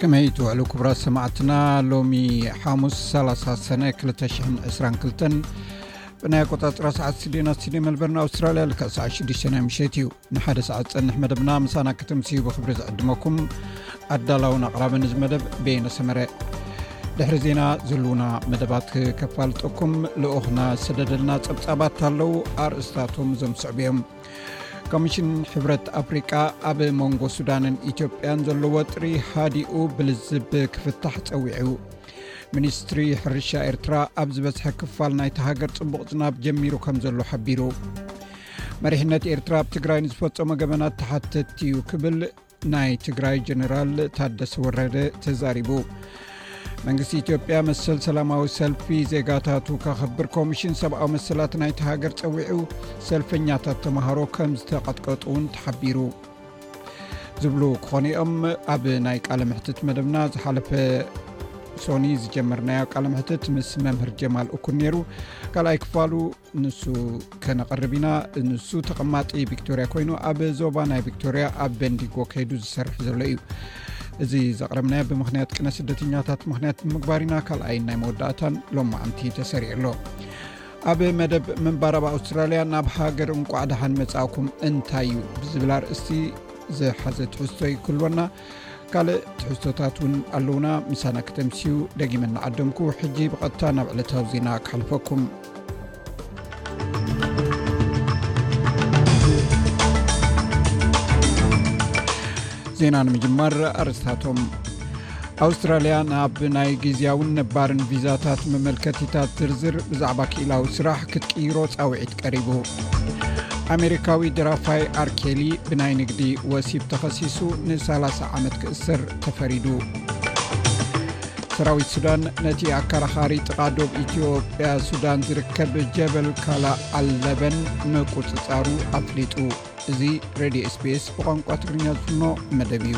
ከመይ ትውዕሉ ክቡራት ሰማዕትና ሎሚ ሓሙስ ሰላ0 ሰነ 222 ብናይ ኣቆጣፅራ ሰዓት ስድና ስድዮ መልበርን ኣውስትራልያ ልክዕ ሰዓት 6ዱሽ ናይ ምሸት እዩ ንሓደ ሰዓት ፀንሕ መደብና ምሳና ክትምስዩ ብክብሪ ዝዕድመኩም ኣዳላውን ኣቕራበን እዚ መደብ ቤይነ ሰመረ ድሕሪ ዜና ዝልውና መደባት ከፋልጠኩም ልኡክና ዝሰደደልና ፀብፃባት ኣለው ኣርእስታቶም ዞም ስዕብ እዮም ኮሚሽን ሕብረት ኣፍሪቃ ኣብ መንጎ ሱዳንን ኢትዮጵያን ዘሎ ወጥሪ ሃዲኡ ብልዝብ ክፍታሕ ፀዊዑ ሚኒስትሪ ሕርሻ ኤርትራ ኣብ ዝበዝሐ ክፋል ናይቲ ሃገር ፅቡቕ ዝናብ ጀሚሩ ከም ዘሎ ሓቢሩ መሪሕነት ኤርትራ ኣብ ትግራይ ንዝፈፀሞ ገበናት ተሓተቲ እዩ ክብል ናይ ትግራይ ጀነራል ታደሰ ወረደ ተዛሪቡ መንግስቲ ኢትዮጵያ መሰል ሰላማዊ ሰልፊ ዜጋታቱ ከኸብር ኮሚሽን ሰብኣዊ መሰላት ናይቲ ሃገር ፀዊዑ ሰልፈኛታት ተምሃሮ ከም ዝተቐጥቀጡ እውን ተሓቢሩ ዝብሉ ክኾኑ ኦም ኣብ ናይ ቃል ምሕትት መደብና ዝሓለፈ ሶኒ ዝጀመርናዮ ቃል ምሕትት ምስ መምህር ጀማል እኩን ነይሩ ካልኣይ ክፋሉ ንሱ ከነቕርብ ኢና ንሱ ተቐማጢ ቪክቶርያ ኮይኑ ኣብ ዞባ ናይ ቪክቶርያ ኣብ በንዲጎ ከይዱ ዝሰርሕ ዘሎ እዩ እዚ ዘቕረብናዮ ብምኽንያት ቅነ ስደተኛታት ምኽንያት ብምግባር ኢና ካልኣይ ናይ መወዳእታን ሎም ማዓንቲ ተሰሪዑ ኣሎ ኣብ መደብ ምንባራብ ኣውስትራልያ ናብ ሃገር እንቋዕ ድሓን መፃእኩም እንታይ እዩ ብዝብላ ርእስቲ ዝሓዘ ትሕዝቶ ይክልወና ካልእ ትሕዝቶታት እውን ኣለውና ምሳና ክተምስዩ ደጊመ ናዓደምኩ ሕጂ ብቐጥታ ናብ ዕለታዊ ዜና ክሓልፈኩም ዜና ንምጅማር ኣርስታቶም ኣውስትራልያ ናብ ናይ ግዜያውን ነባርን ቪዛታት መመልከቲታት ዝርዝር ብዛዕባ ክኢላዊ ስራሕ ክትቅይሮ ፃውዒት ቀሪቡ ኣሜሪካዊ ድራፋይ ኣርኬሊ ብናይ ንግዲ ወሲብ ተኸሲሱ ን30 ዓመት ክእስር ተፈሪዱ ሰራዊት ሱዳን ነቲ ኣከራኻሪ ጥቓዶብ ኢትዮጵያ ሱዳን ዝርከብ ጀበል ካላእ ኣለበን መቁፅፃሩ ኣፍሊጡ እዚ ሬድዮ ስፔስ ብቋንቋ ትግርኛ ዝፍኖ መደብ እዩ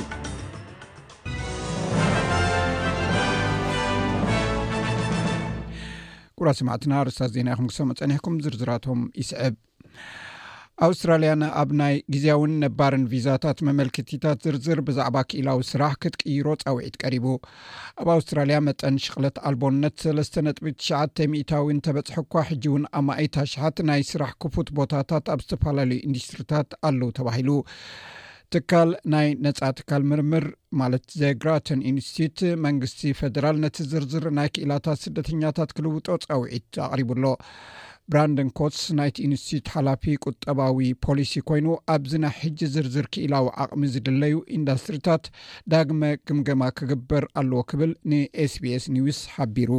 ኩቡራት ሰማዕትና ኣርስታት ዜና ይኹም ክሰሙ ፀኒሕኩም ዝርዝራቶም ይስዕብ ኣውስትራልያና ኣብ ናይ ግዜያውን ነባርን ቪዛታት መመልክቲታት ዝርዝር ብዛዕባ ክኢላዊ ስራሕ ክትቅይሮ ፃውዒት ቀሪቡ ኣብ ኣውስትራልያ መጠን ሽቕለት ኣልቦነት ሰለስተ ነጥቢ ትሽዓተ ሚታዊ እንተበፅሐ እኳ ሕጂ እውን ኣማኢት ኣሽሓት ናይ ስራሕ ክፉት ቦታታት ኣብ ዝተፈላለዩ ኢንዱስትሪታት ኣለው ተባሂሉ ትካል ናይ ነፃ ትካል ምርምር ማለት ዘግራተን ኢንስቲትዩት መንግስቲ ፈደራል ነቲ ዝርዝር ናይ ክኢላታት ስደተኛታት ክልውጦ ፃውዒት ኣቕሪቡ ኣሎ ብራንደን ኮትስ ናይቲ ኢንስቲትዩት ሓላፊ ቁጠባዊ ፖሊሲ ኮይኑ ኣብዚ ናይ ሕጂ ዝርዝር ክኢላዊ ዓቕሚ ዝድለዩ ኢንዳስትሪታት ዳግመ ግምገማ ክግበር ኣለዎ ክብል ንስቢስ ኒውስ ሓቢሩ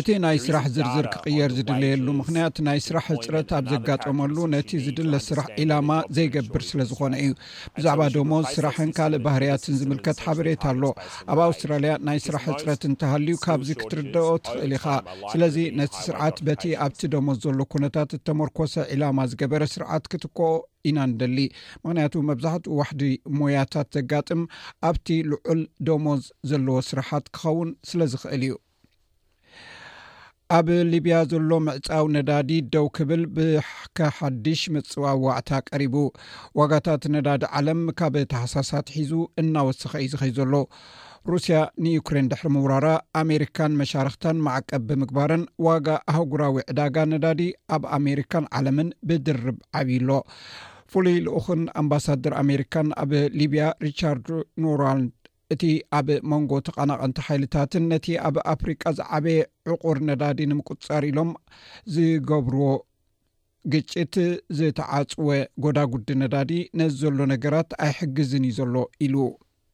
እቲ ናይ ስራሕ ዝርዝር ክቕየር ዝድለየሉ ምኽንያት ናይ ስራሕ ሕፅረት ኣብ ዘጋጠመሉ ነቲ ዝድለ ስራሕ ዒላማ ዘይገብር ስለዝኾነ እዩ። ብዛዕባ ደሞዝ፣ ስራሕን ካልእ ባህርያትን ዝምልከት ሓበሬታ ኣሎ። ኣብ ኣውስትራልያ ናይ ስራሕ ሕፅረት እንተሃልዩ ካብዚ ክትርደኦ ትኽእል ኢኻ። ስለዚ ነቲ ስርዓት በቲ ኣብቲ ደሞዝ ዘሎ ኩነታት እተመርኮሰ ዒላማ ዝገበረ ስርዓት ክትክኦ ኢና ንደሊ ምክንያቱ መብዛሕትኡ ዋሕዲ ሞያታት ዘጋጥም ኣብቲ ልዑል ደሞዝ ዘለዎ ስራሓት ክኸውን ስለ ዝኽእል እዩ ኣብ ሊብያ ዘሎ ምዕፃው ነዳዲ ደው ክብል ብከሓድሽ ምፅዋዋዕታ ቀሪቡ ዋጋታት ነዳዲ ዓለም ካብ ተሓሳሳት ሒዙ እናወሰኸ እዩ ዝኸይ ዘሎ ሩስያ ንዩክሬን ድሕሪ ምውራራ ኣሜሪካን መሻርኽታን ማዕቀብ ብምግባረን ዋጋ ኣህጉራዊ ዕዳጋ ነዳዲ ኣብ ኣሜሪካን ዓለምን ብድርብ ዓብዩ ኣሎ ፍሉይ ልኡኽን ኣምባሳደር ኣሜሪካን ኣብ ሊብያ ሪቻርድ ኖራልድ እቲ ኣብ መንጎ ተቐናቐንቲ ሓይልታትን ነቲ ኣብ ኣፍሪቃ ዝዓበየ ዕቑር ነዳዲ ንምቁፅፃር ኢሎም ዝገብርዎ ግጭት ዝተዓፅወ ጎዳጉዲ ነዳዲ ነዚ ዘሎ ነገራት ኣይሕግዝን እዩ ዘሎ ኢሉ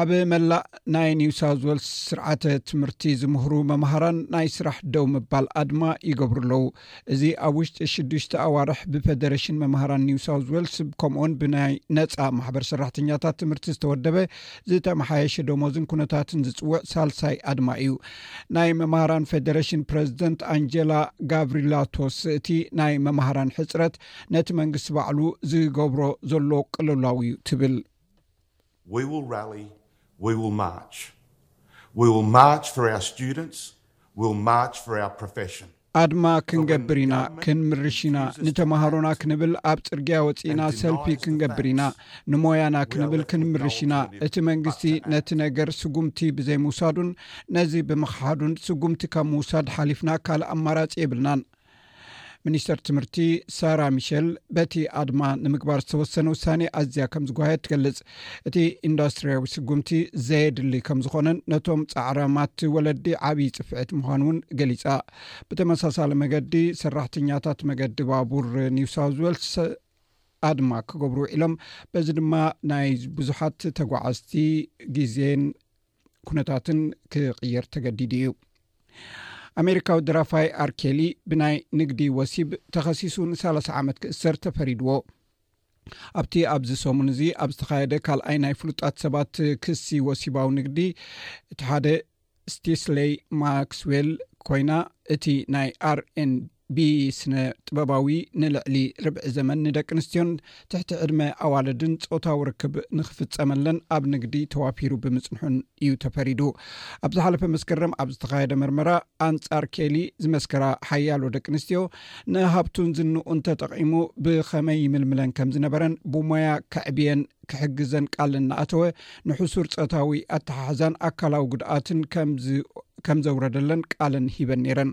ኣብ መላእ ናይ ኒው ሳውት ወልስ ስርዓተ ትምህርቲ ዝምህሩ መምሃራን ናይ ስራሕ ደው ምባል ኣድማ ይገብሩ ኣለዉ እዚ ኣብ ውሽጢ ሽዱሽተ ኣዋርሕ ብፈደሬሽን መምሃራን ኒው ሳውት ወልስ ከምኡኡን ብናይ ነፃ ማሕበር ሰራሕተኛታት ትምህርቲ ዝተወደበ ዝተመሓየሸ ደሞዝን ኩነታትን ዝፅውዕ ሳልሳይ ኣድማ እዩ ናይ መምሃራን ፌደሬሽን ፕረዚደንት ኣንጀላ ጋብሪላቶስ እቲ ናይ መምሃራን ሕፅረት ነቲ መንግስቲ ባዕሉ ዝገብሮ ዘሎ ቅልውላው እዩ ትብል። We will rally, we will march. We will march for our students, we will march for our profession. ኣድማ ክንገብር ኢና፣ ክንምርሽ ኢና፣ ንተማሃሮና ክንብል ኣብ ጽርግያ ወጺእና ሰልፊ ክንገብር ኢና፣ ንሞያና ክንብል ክንምርሽ ኢና። እቲ መንግስቲ ነቲ ነገር ስጉምቲ ብዘይምውሳዱን ነዚ ብምኽሓዱን ስጉምቲ ካብ ምውሳድ ሓሊፍና ካልእ ኣማራጺ የብልናን። ሚኒስተር ትምህርቲ ሳራ ሚሸል በቲ ኣድማ ንምግባር ዝተወሰነ ውሳኔ ኣዝያ ከም ዝጓየት ትገልጽ እቲ ኢንዳስትርያዊ ስጉምቲ ዘየድሊ ከም ዝኾነን ነቶም ጻዕራማት ወለዲ ዓብዪ ጽፍዒት ምዃኑ እውን ገሊጻ ብተመሳሳሊ መገዲ ሰራሕተኛታት መገዲ ባቡር ኒው ሳውዝ ወልስ ኣድማ ክገብሩ ውዒሎም በዚ ድማ ናይ ብዙሓት ተጓዓዝቲ ግዜን ኩነታትን ክቕየር ተገዲዱ እዩ ኣሜሪካዊ ድራፋይ ኣርኬሊ ብናይ ንግዲ ወሲብ ተኸሲሱ ንሳላ ዓመት ክእሰር ተፈሪድዎ ኣብቲ ኣብዚ ሰሙን እዚ ኣብ ዝተካየደ ካልኣይ ናይ ፍሉጣት ሰባት ክሲ ወሲባዊ ንግዲ እቲ ሓደ ስቲስለይ ማክስዌል ኮይና እቲ ናይ ኣርንዲ ብስነ ጥበባዊ ንልዕሊ ርብዒ ዘመን ንደቂ ኣንስትዮን ትሕቲ ዕድመ ኣዋልድን ፆታዊ ርክብ ንክፍፀመለን ኣብ ንግዲ ተዋፊሩ ብምፅንሑን እዩ ተፈሪዱ ኣብ ዝሓለፈ መስከረም ኣብ ዝተካየደ መርመራ ኣንፃር ኬሊ ዝመስከራ ሓያሎ ደቂ ኣንስትዮ ንሃብቱን ዝንኡን ተጠቂሙ ብከመይ ይምልምለን ከም ዝነበረን ብሞያ ከዕብየን ክሕግዘን ቃል እናኣተወ ንሕሱር ፀታዊ ኣተሓሕዛን ኣካላዊ ጉድኣትን ከም ዘውረደለን ቃለን ሂበን ነይረን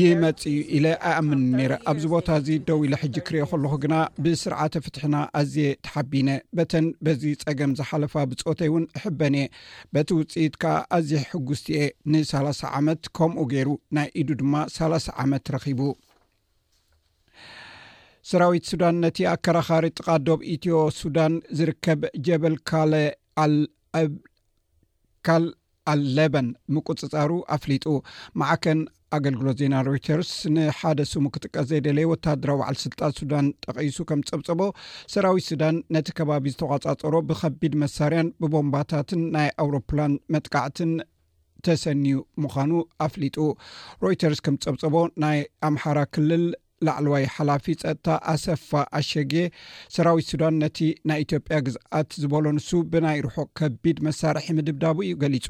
ይመጽእ እዩ ኢለ ኣይኣምንን ነይረ ኣብዚ ቦታ እዚ ደው ኢለ ሕጂ ክርኦ ከለኩ ግና ብስርዓተ ፍትሕና ኣዝየ ተሓቢነ በተን በዚ ፀገም ዝሓለፋ ብፆተይ እውን እሕበን እየ በቲ ውፅኢት ከዓ ኣዝየ ሕጉስቲ እየ ንሳላሳ ዓመት ከምኡ ገይሩ ናይ ኢዱ ድማ ሳላሳ ዓመት ረኪቡ ሰራዊት ሱዳን ነቲ ኣከራኻሪ ጥቃ ዶብ ኢትዮ ሱዳን ዝርከብ ጀበል ካለ ኣካል ኣልለበን ምቁፅፃሩ ኣፍሊጡ ማዓከን ኣገልግሎት ዜና ሮይተርስ ንሓደ ስሙ ክጥቀስ ዘይደለየ ወተሃደራዊ በዓል ስልጣን ሱዳን ጠቒሱ ከም ፀብፀቦ ሰራዊት ሱዳን ነቲ ከባቢ ዝተቋፃፀሮ ብከቢድ መሳርያን ብቦምባታትን ናይ ኣውሮፕላን መጥቃዕትን ተሰንዩ ምዃኑ ኣፍሊጡ ሮይተርስ ከም ፀብፀቦ ናይ ኣምሓራ ክልል ላዕለዋይ ሓላፊ ፀጥታ ኣሰፋ ኣሸጌ ሰራዊት ሱዳን ነቲ ናይ ኢትዮጵያ ግዝኣት ዝበሎ ንሱ ብናይ ርሑቕ ከቢድ መሳርሒ ምድብዳቡ እዩ ገሊፁ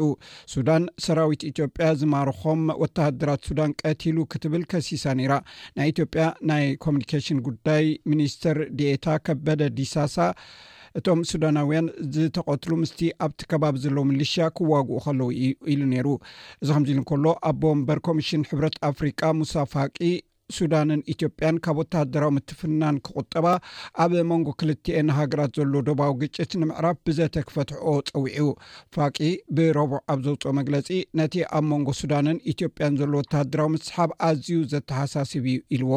ሱዳን ሰራዊት ኢትዮጵያ ዝማርኾም ወተሃደራት ሱዳን ቀቲሉ ክትብል ከሲሳ ነይራ ናይ ኢትዮጵያ ናይ ኮሚኒኬሽን ጉዳይ ሚኒስትር ዲኤታ ከበደ ዲሳሳ ብ እቶም ሱዳናውያን ዝተቐትሉ ምስቲ ኣብቲ ከባቢ ዘለዉ ምልሽያ ክዋግኡ ከለዉ እዩ ኢሉ ነይሩ። እዚ ከምዚ ኢሉ እንከሎ ኣቦ ወንበር ኮሚሽን ሕብረት ኣፍሪቃ ሙሳ ፋቂ ሱዳንን ኢትዮጵያን ካብ ወተሃደራዊ ምትፍናን ክቑጠባ ኣብ መንጎ ክልቲኤን ሃገራት ዘሎ ዶባዊ ግጭት ንምዕራፍ ብዘተ ክፈትሕኦ ጸዊዑ። ፋቂ ብረቡዕ ኣብ ዘውፅኦ መግለፂ ነቲ ኣብ መንጎ ሱዳንን ኢትዮጵያን ዘሎ ወተሃደራዊ ምስሓብ ኣዝዩ ዘተሓሳስብ እዩ ኢልዎ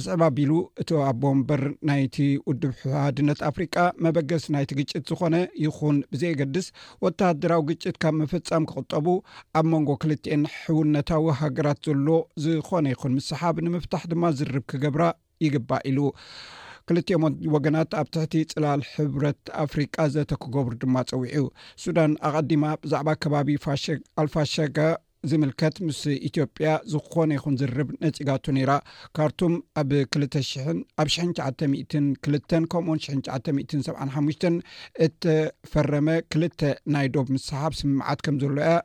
ኣስዕብ ኣቢሉ እቲ ኣቦ ወንበር ናይቲ ውድብ ሕሓድነት ኣፍሪቃ መበገሲ ናይቲ ግጭት ዝኾነ ይኹን ብዘየገድስ ወተሃደራዊ ግጭት ካብ ምፍፃም ክቕጠቡ ኣብ መንጎ ክልትኤን ሕውነታዊ ሃገራት ዘሎ ዝኾነ ይኹን ምስሓብ ንምፍታሕ ድማ ዝርርብ ክገብራ ይግባእ ኢሉ ክልቲኦም ወገናት ኣብ ትሕቲ ፅላል ሕብረት ኣፍሪቃ ዘተ ክገብሩ ድማ ፀዊዑ ሱዳን ኣቀዲማ ብዛዕባ ከባቢ ኣልፋሸጋ ዝምልከት ምስ ኢትዮጵያ ዝኾነ ይኹን ዝርብ ነፂጋቱ ነይራ ካርቱም ኣብ 2ሽ0 ኣብ ሽ 9ተ2 ከምኡውን ሽ 975 እተፈረመ ክልተ ናይ ዶብ ምስሓብ ስምምዓት ከም ዘሎ እያ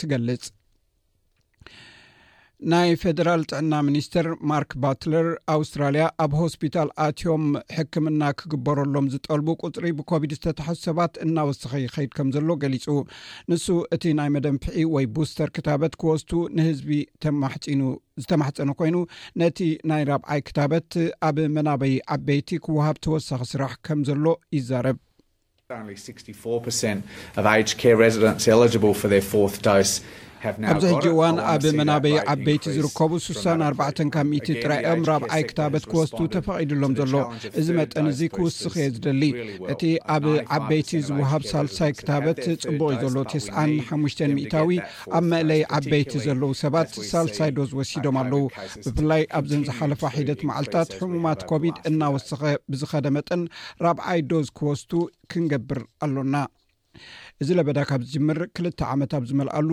ትገልፅ ናይ ፌደራል ጥዕና ሚኒስትር ማርክ ባትለር ኣውስትራልያ ኣብ ሆስፒታል ኣትዮም ሕክምና ክግበረሎም ዝጠልቡ ቁፅሪ ብኮቪድ ዝተታሓዙ ሰባት እናወሰኸ ይኸይድ ከም ዘሎ ገሊፁ ንሱ እቲ ናይ መደንፍዒ ወይ ቡስተር ክታበት ክወስቱ ንህዝቢ ተማሕፂኑ ዝተማሕፀነ ኮይኑ ነቲ ናይ ራብዓይ ክታበት ኣብ መናበይ ዓበይቲ ክወሃብ ተወሳኺ ስራሕ ከም ዘሎ ይዛረብ ኣብዚ ሕጂ እዋን ኣብ መናበይ ዓበይቲ ዝርከቡ ስሳን ኣርባዕተን ካብ ሚእቲ ጥራይ እዮም ራብዓይ ክታበት ክወስዱ ተፈቒዱሎም ዘሎ እዚ መጠን እዚ ክውስኽ እየ ዝደሊ እቲ ኣብ ዓበይቲ ዝውሃብ ሳልሳይ ክታበት ፅቡቅ እዩ ዘሎ ተስዓን ሓሙሽተን ሚእታዊ ኣብ መእለይ ዓበይቲ ዘለዉ ሰባት ሳልሳይ ዶዝ ወሲዶም ኣለዉ ብፍላይ ኣብዘን ዝሓለፋ ሒደት መዓልትታት ሕሙማት ኮቪድ እናወሰኸ ብዝኸደ መጠን ራብዓይ ዶዝ ክወስዱ ክንገብር ኣሎና። እዚ ለበዳ ካብ ዝጅምር ክልተ ዓመት ኣብ ዝመልኣሉ፣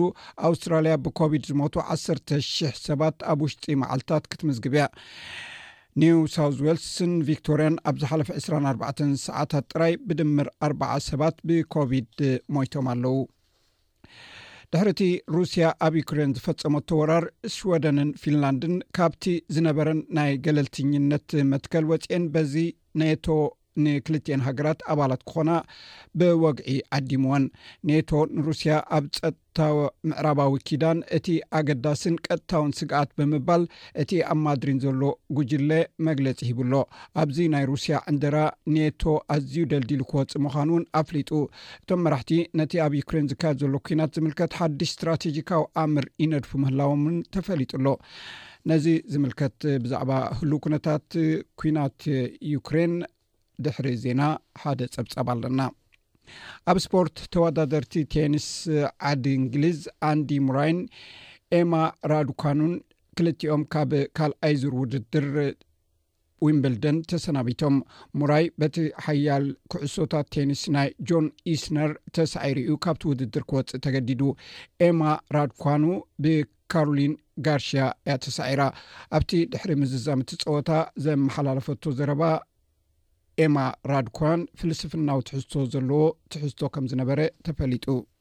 ኣውስትራልያ ብኮቪድ ዝሞቱ ዓሰርተ ሽሕ ሰባት ኣብ ውሽጢ መዓልታት ክትምዝግብ እያ። ኒው ሳውዝ ዌልስን ቪክቶርያን ኣብ ዝሓለፈ ዕስራን ኣርባዕተን ሰዓታት ጥራይ ብድምር ኣርባዓ ሰባት ብኮቪድ ሞይቶም ኣለዉ። ድሕሪቲ ሩስያ ኣብ ዩክሬን ዝፈፀመቶ ወራር ሽወደንን ፊንላንድን ካብቲ ዝነበረን ናይ ገለልትኝነት መትከል ወፅኤን በዚ ኔቶ ንክልትኤን ሃገራት ኣባላት ክኾና ብወግዒ ዓዲምወን ኔቶ ንሩስያ ኣብ ፀጥታ ምዕራባዊ ኪዳን እቲ ኣገዳስን ቀጥታውን ስግኣት ብምባል እቲ ኣብ ማድሪን ዘሎ ጉጅለ መግለፂ ሂብሎ ኣብዚ ናይ ሩስያ ዕንደራ ኔቶ ኣዝዩ ደልዲሉ ክወፅእ ምዃኑ እውን ኣፍሊጡ እቶም መራሕቲ ነቲ ኣብ ዩክሬን ዝካየድ ዘሎ ኩናት ዝምልከት ሓድሽ ስትራቴጂካዊ ኣምር ይነድፉ ምህላዎም እውን ተፈሊጡ ኣሎ ነዚ ዝምልከት ብዛዕባ ህሉው ኩነታት ኩናት ዩክሬን ድሕሪ ዜና ሓደ ፀብፃብ ኣለና ኣብ ስፖርት ተወዳደርቲ ቴኒስ ዓዲ እንግሊዝ ኣንዲ ሙራይን ኤማ ራዱካኑን ክልቲኦም ካብ ካልኣይ ዙር ውድድር ዊምብልደን ተሰናቢቶም። ሙራይ በቲ ሓያል ኩዕሶታት ቴኒስ ናይ ጆን ኢስነር ተሳዒሩ እዩ ካብቲ ውድድር ክወፅእ ተገዲዱ። ኤማ ራድኳኑ ብካሮሊን ጋርሽያ እያ ተሳዒራ። ኣብቲ ድሕሪ ምዝዛም እቲ ፀወታ ዘመሓላለፈቶ ዘረባ ኤማ ራድኳን ፍልስፍናዊ ትሕዝቶ ዘለዎ ትሕዝቶ ከም ዝነበረ ተፈሊጡ።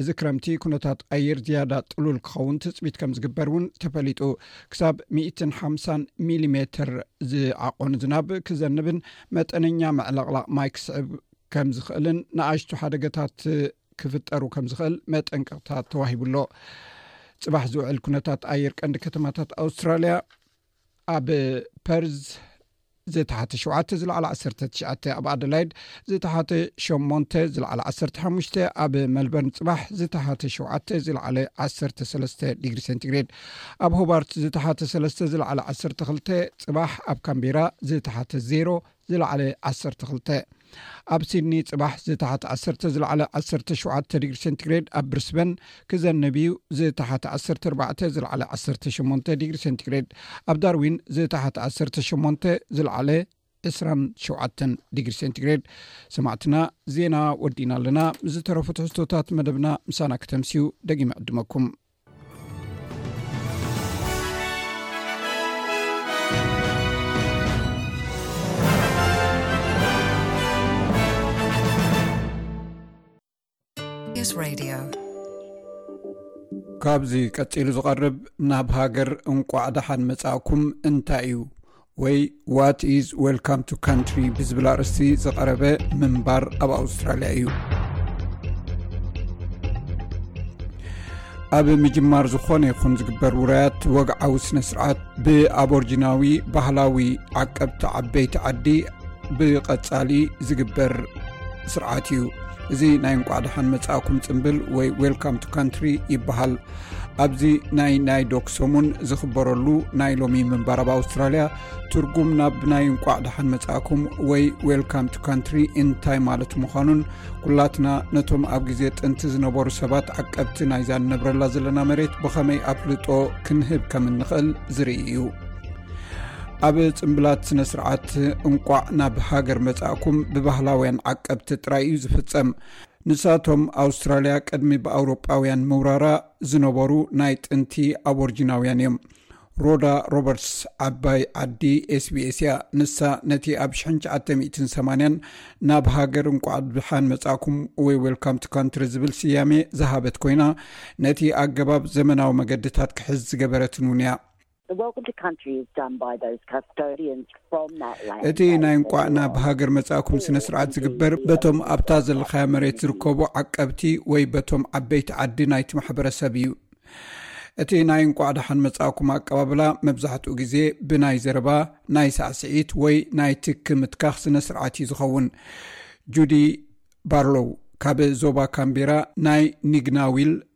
እዚ ክረምቲ ኩነታት ኣየር ዝያዳ ጥሉል ክኸውን ትፅቢት ከም ዝግበር እውን ተፈሊጡ ክሳብ ሚእትን ሓምሳን ሚሊሜትር ዝዓቆኑ ዝናብ ክዘንብን መጠነኛ መዕለቕላቕ ማይ ክስዕብ ከም ዝኽእልን ንኣሽቱ ሓደገታት ክፍጠሩ ከም ዝኽእል መጠንቀቕታ ተዋሂቡ ኣሎ ፅባሕ ዝውዕል ኩነታት ኣየር ቀንዲ ከተማታት ኣውስትራልያ ኣብ ፐርዝ ዝተሓተ ሸውዓተ ዝለዕለ ዓሰርተ ትሽዓተ ኣብ ኣደላይድ ዝተሓተ ሸሞንተ ዝለዕለ ዓሰርተ ሓሙሽተ ኣብ መልበርን ፅባሕ ዝተሓተ ሸውዓተ ዝለዕለ ዓሰርተ ሰለስተ ዲግሪ ሴንቲግሬድ ኣብ ሆባርት ዝተሓተ ሰለስተ ዝለዕለ ዓሰርተ ክልተ ፅባሕ ኣብ ካምቢራ ዝተሓተ ዜሮ ዝለዓለ ዓሰርተ ክልተ ኣብ ሲድኒ ጽባሕ ዝተሓት ዓሰርተ ዝለዓለ ዓሰርተ ሸውዓተ ዲግሪ ሴንቲግሬድ ኣብ ብርስበን ክዘንብ እዩ ዝተሓት ዓሰርተ ኣርባዕተ ዝለዓለ ዓሰርተ ሸሞንተ ዲግሪ ሴንቲግሬድ ኣብ ዳርዊን ዝተሓት ዓሰርተ ሸሞንተ ዝለዓለ ዕስራን ሸውዓተን ዲግሪ ሴንቲግሬድ ሰማዕትና ዜና ወዲእና ኣለና ምስ ዝተረፉ ትሕዝቶታት መደብና ምሳና ክተምስዩ ደጊመ ዕድመኩም ካብዚ ቀፂሉ ዝቐርብ ናብ ሃገር እንቋዕ ደሓን መፃእኩም እንታይ እዩ ወይ ዋት ኢዝ ወልካም ቱ ካንትሪ ብዝብል ኣርእስቲ ዝቐረበ ምንባር ኣብ ኣውስትራልያ እዩ ኣብ ምጅማር ዝኾነ ይኹን ዝግበር ውራያት ወግዓዊ ስነ ስርዓት ብኣበርጅናዊ ባህላዊ ዓቀብቲ ዓበይቲ ዓዲ ብቐፃሊ ዝግበር ስርዓት እዩ እዚ ናይ እንቋዕ ድሓን መፃእኩም ፅምብል ወይ ወልካም ቱ ካንትሪ ይበሃል ኣብዚ ናይ ናይ ዶክ ሰሙን ዝኽበረሉ ናይ ሎሚ ምንባር ኣብ ኣውስትራልያ ትርጉም ናብ ናይ እንቋዕ ድሓን መጻእኩም ወይ ዌልካም ቱ ካንትሪ እንታይ ማለት ምዃኑን ኩላትና ነቶም ኣብ ግዜ ጥንቲ ዝነበሩ ሰባት ዓቀብቲ ናይዛ ንነብረላ ዘለና መሬት ብኸመይ ኣፍልጦ ክንህብ ከም እንኽእል ዝርኢ እዩ ኣብ ጽምብላት ስነ ስርዓት እንቋዕ ናብ ሃገር መጻእኩም ብባህላውያን ዓቀብቲ ጥራይ እዩ ዝፍጸም ንሳቶም ኣውስትራልያ ቅድሚ ብኣውሮጳውያን ምውራራ ዝነበሩ ናይ ጥንቲ ኣቦርጂናውያን እዮም። ሮዳ ሮበርትስ ዓባይ ዓዲ ኤስቢኤስ እያ። ንሳ ነቲ ኣብ ሽሕን ትሽዓተ ሚእትን ሰማንያን ናብ ሃገር እንቋዕ ብድሓን መጻእኩም ወይ ዌልካም ቱ ካንትሪ ዝብል ስያሜ ዝሃበት ኮይና ነቲ ኣገባብ ዘመናዊ መገድታት ክሕዝ ዝገበረትን እውን እያ። እቲ ናይ እንቋዕ ናብ ሃገር መጻእኩም ስነ ስርዓት ዝግበር በቶም ኣብታ ዘለኻያ መሬት ዝርከቡ ዓቀብቲ ወይ በቶም ዓበይቲ ዓዲ ናይቲ ማሕበረሰብ እዩ እቲ ናይ እንቋዕ ደሓን መጻእኩም ኣቀባብላ መብዛሕትኡ ግዜ ብናይ ዘረባ ናይ ሳዕስዒት ወይ ናይ ትክ ምትካኽ ስነ ስርዓት እዩ ዝኸውን ጁዲ ባርሎው ካብ ዞባ ካምቢራ ናይ ኒግናዊል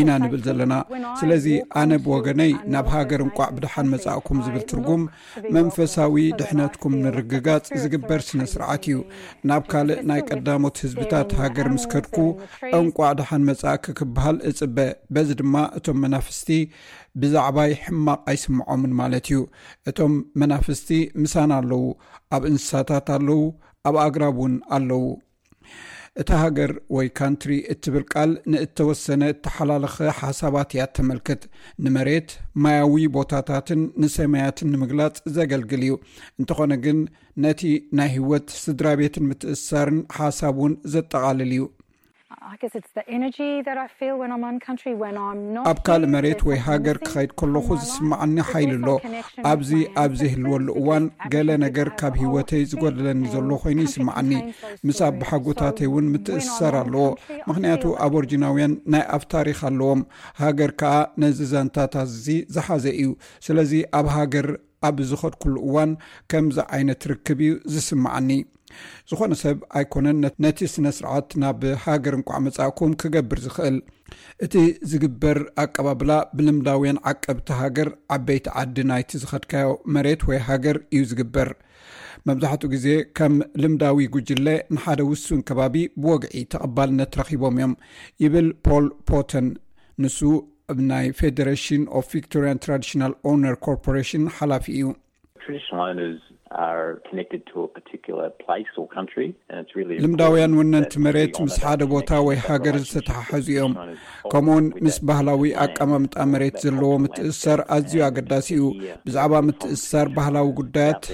ኢና ንብል ዘለና ስለዚ ኣነ ብወገነይ ናብ ሃገር እንቋዕ ብድሓን መፃእኩም ዝብል ትርጉም መንፈሳዊ ድሕነትኩም ንርግጋፅ ዝግበር ስነ ስርዓት እዩ ናብ ካልእ ናይ ቀዳሞት ህዝብታት ሃገር ምስ ከድኩ እንቋዕ ድሓን መፃእኪ ክበሃል እፅበ በዚ ድማ እቶም መናፍስቲ ብዛዕባይ ሕማቕ ኣይስምዖምን ማለት እዩ እቶም መናፍስቲ ምሳና ኣለዉ ኣብ እንስሳታት ኣለዉ ኣብ ኣግራብ እውን ኣለዉ እታ ሃገር ወይ ካንትሪ እትብል ቃል ንእተወሰነ እተሓላለኸ ሓሳባት እያ እተመልክት። ንመሬት፣ ማያዊ ቦታታትን ንሰማያትን ንምግላጽ ዘገልግል እዩ። እንተኾነ ግን ነቲ ናይ ህይወት፣ ስድራቤትን ምትእስሳርን ሓሳብ እውን ዘጠቓልል እዩ። ኣብ ካልእ መሬት ወይ ሃገር ክኸይድ ከለኹ ዝስምዓኒ ሓይሊ ኣሎ። ኣብዚ ኣብ ዘይህልወሉ እዋን ገለ ነገር ካብ ህይወተይ ዝጎደለኒ ዘሎ ኮይኑ ይስምዓኒ። ምስ ኣባሓጎታተይ እውን ምትእስሳር ኣለዎ፣ ምኽንያቱ ኣቦርጂናውያን ናይ ኣፍ ታሪኽ ኣለዎም፣ ሃገር ከኣ ነዚ ዛንታታት እዚ ዝሓዘ እዩ። ስለዚ ኣብ ሃገር ኣብ ዝኸድኩሉ እዋን ከምዚ ዓይነት ርክብ እዩ ዝስምዓኒ። ዝኾነ ሰብ ኣይኮነን ነቲ ስነ-ስርዓት ናብ ሃገር እንቋዕ መጻእኩም ክገብር ዝኽእል። እቲ ዝግበር ኣቀባብላ ብልምዳውያን ዓቀብቲ ሃገር፣ ዓበይቲ ዓዲ ናይቲ ዝኸድካዮ መሬት ወይ ሃገር፣ እዩ ዝግበር። መብዛሕትኡ ግዜ ከም ልምዳዊ ጉጅለ ንሓደ ውሱን ከባቢ ብወግዒ ተቐባልነት ረኺቦም እዮም ይብል ፖል ፖተን፣ ንሱ ኣብ ናይ ፌደረሽን ኦፍ ቪክቶርያን ትራዲሽናል ኦነር ኮርፖሬሽን ሓላፊ እዩ። ልምዳውያን ወነንቲ መሬት ምስ ሓደ ቦታ ወይ ሃገር ዝተተሓሓዙ እዮም ከምኡ ውን ምስ ባህላዊ ኣቀማምጣ መሬት ዘለዎ ምትእስሳር ኣዝዩ ኣገዳሲ እዩ ብዛዕባ ምትእስሳር ባህላዊ ጉዳያት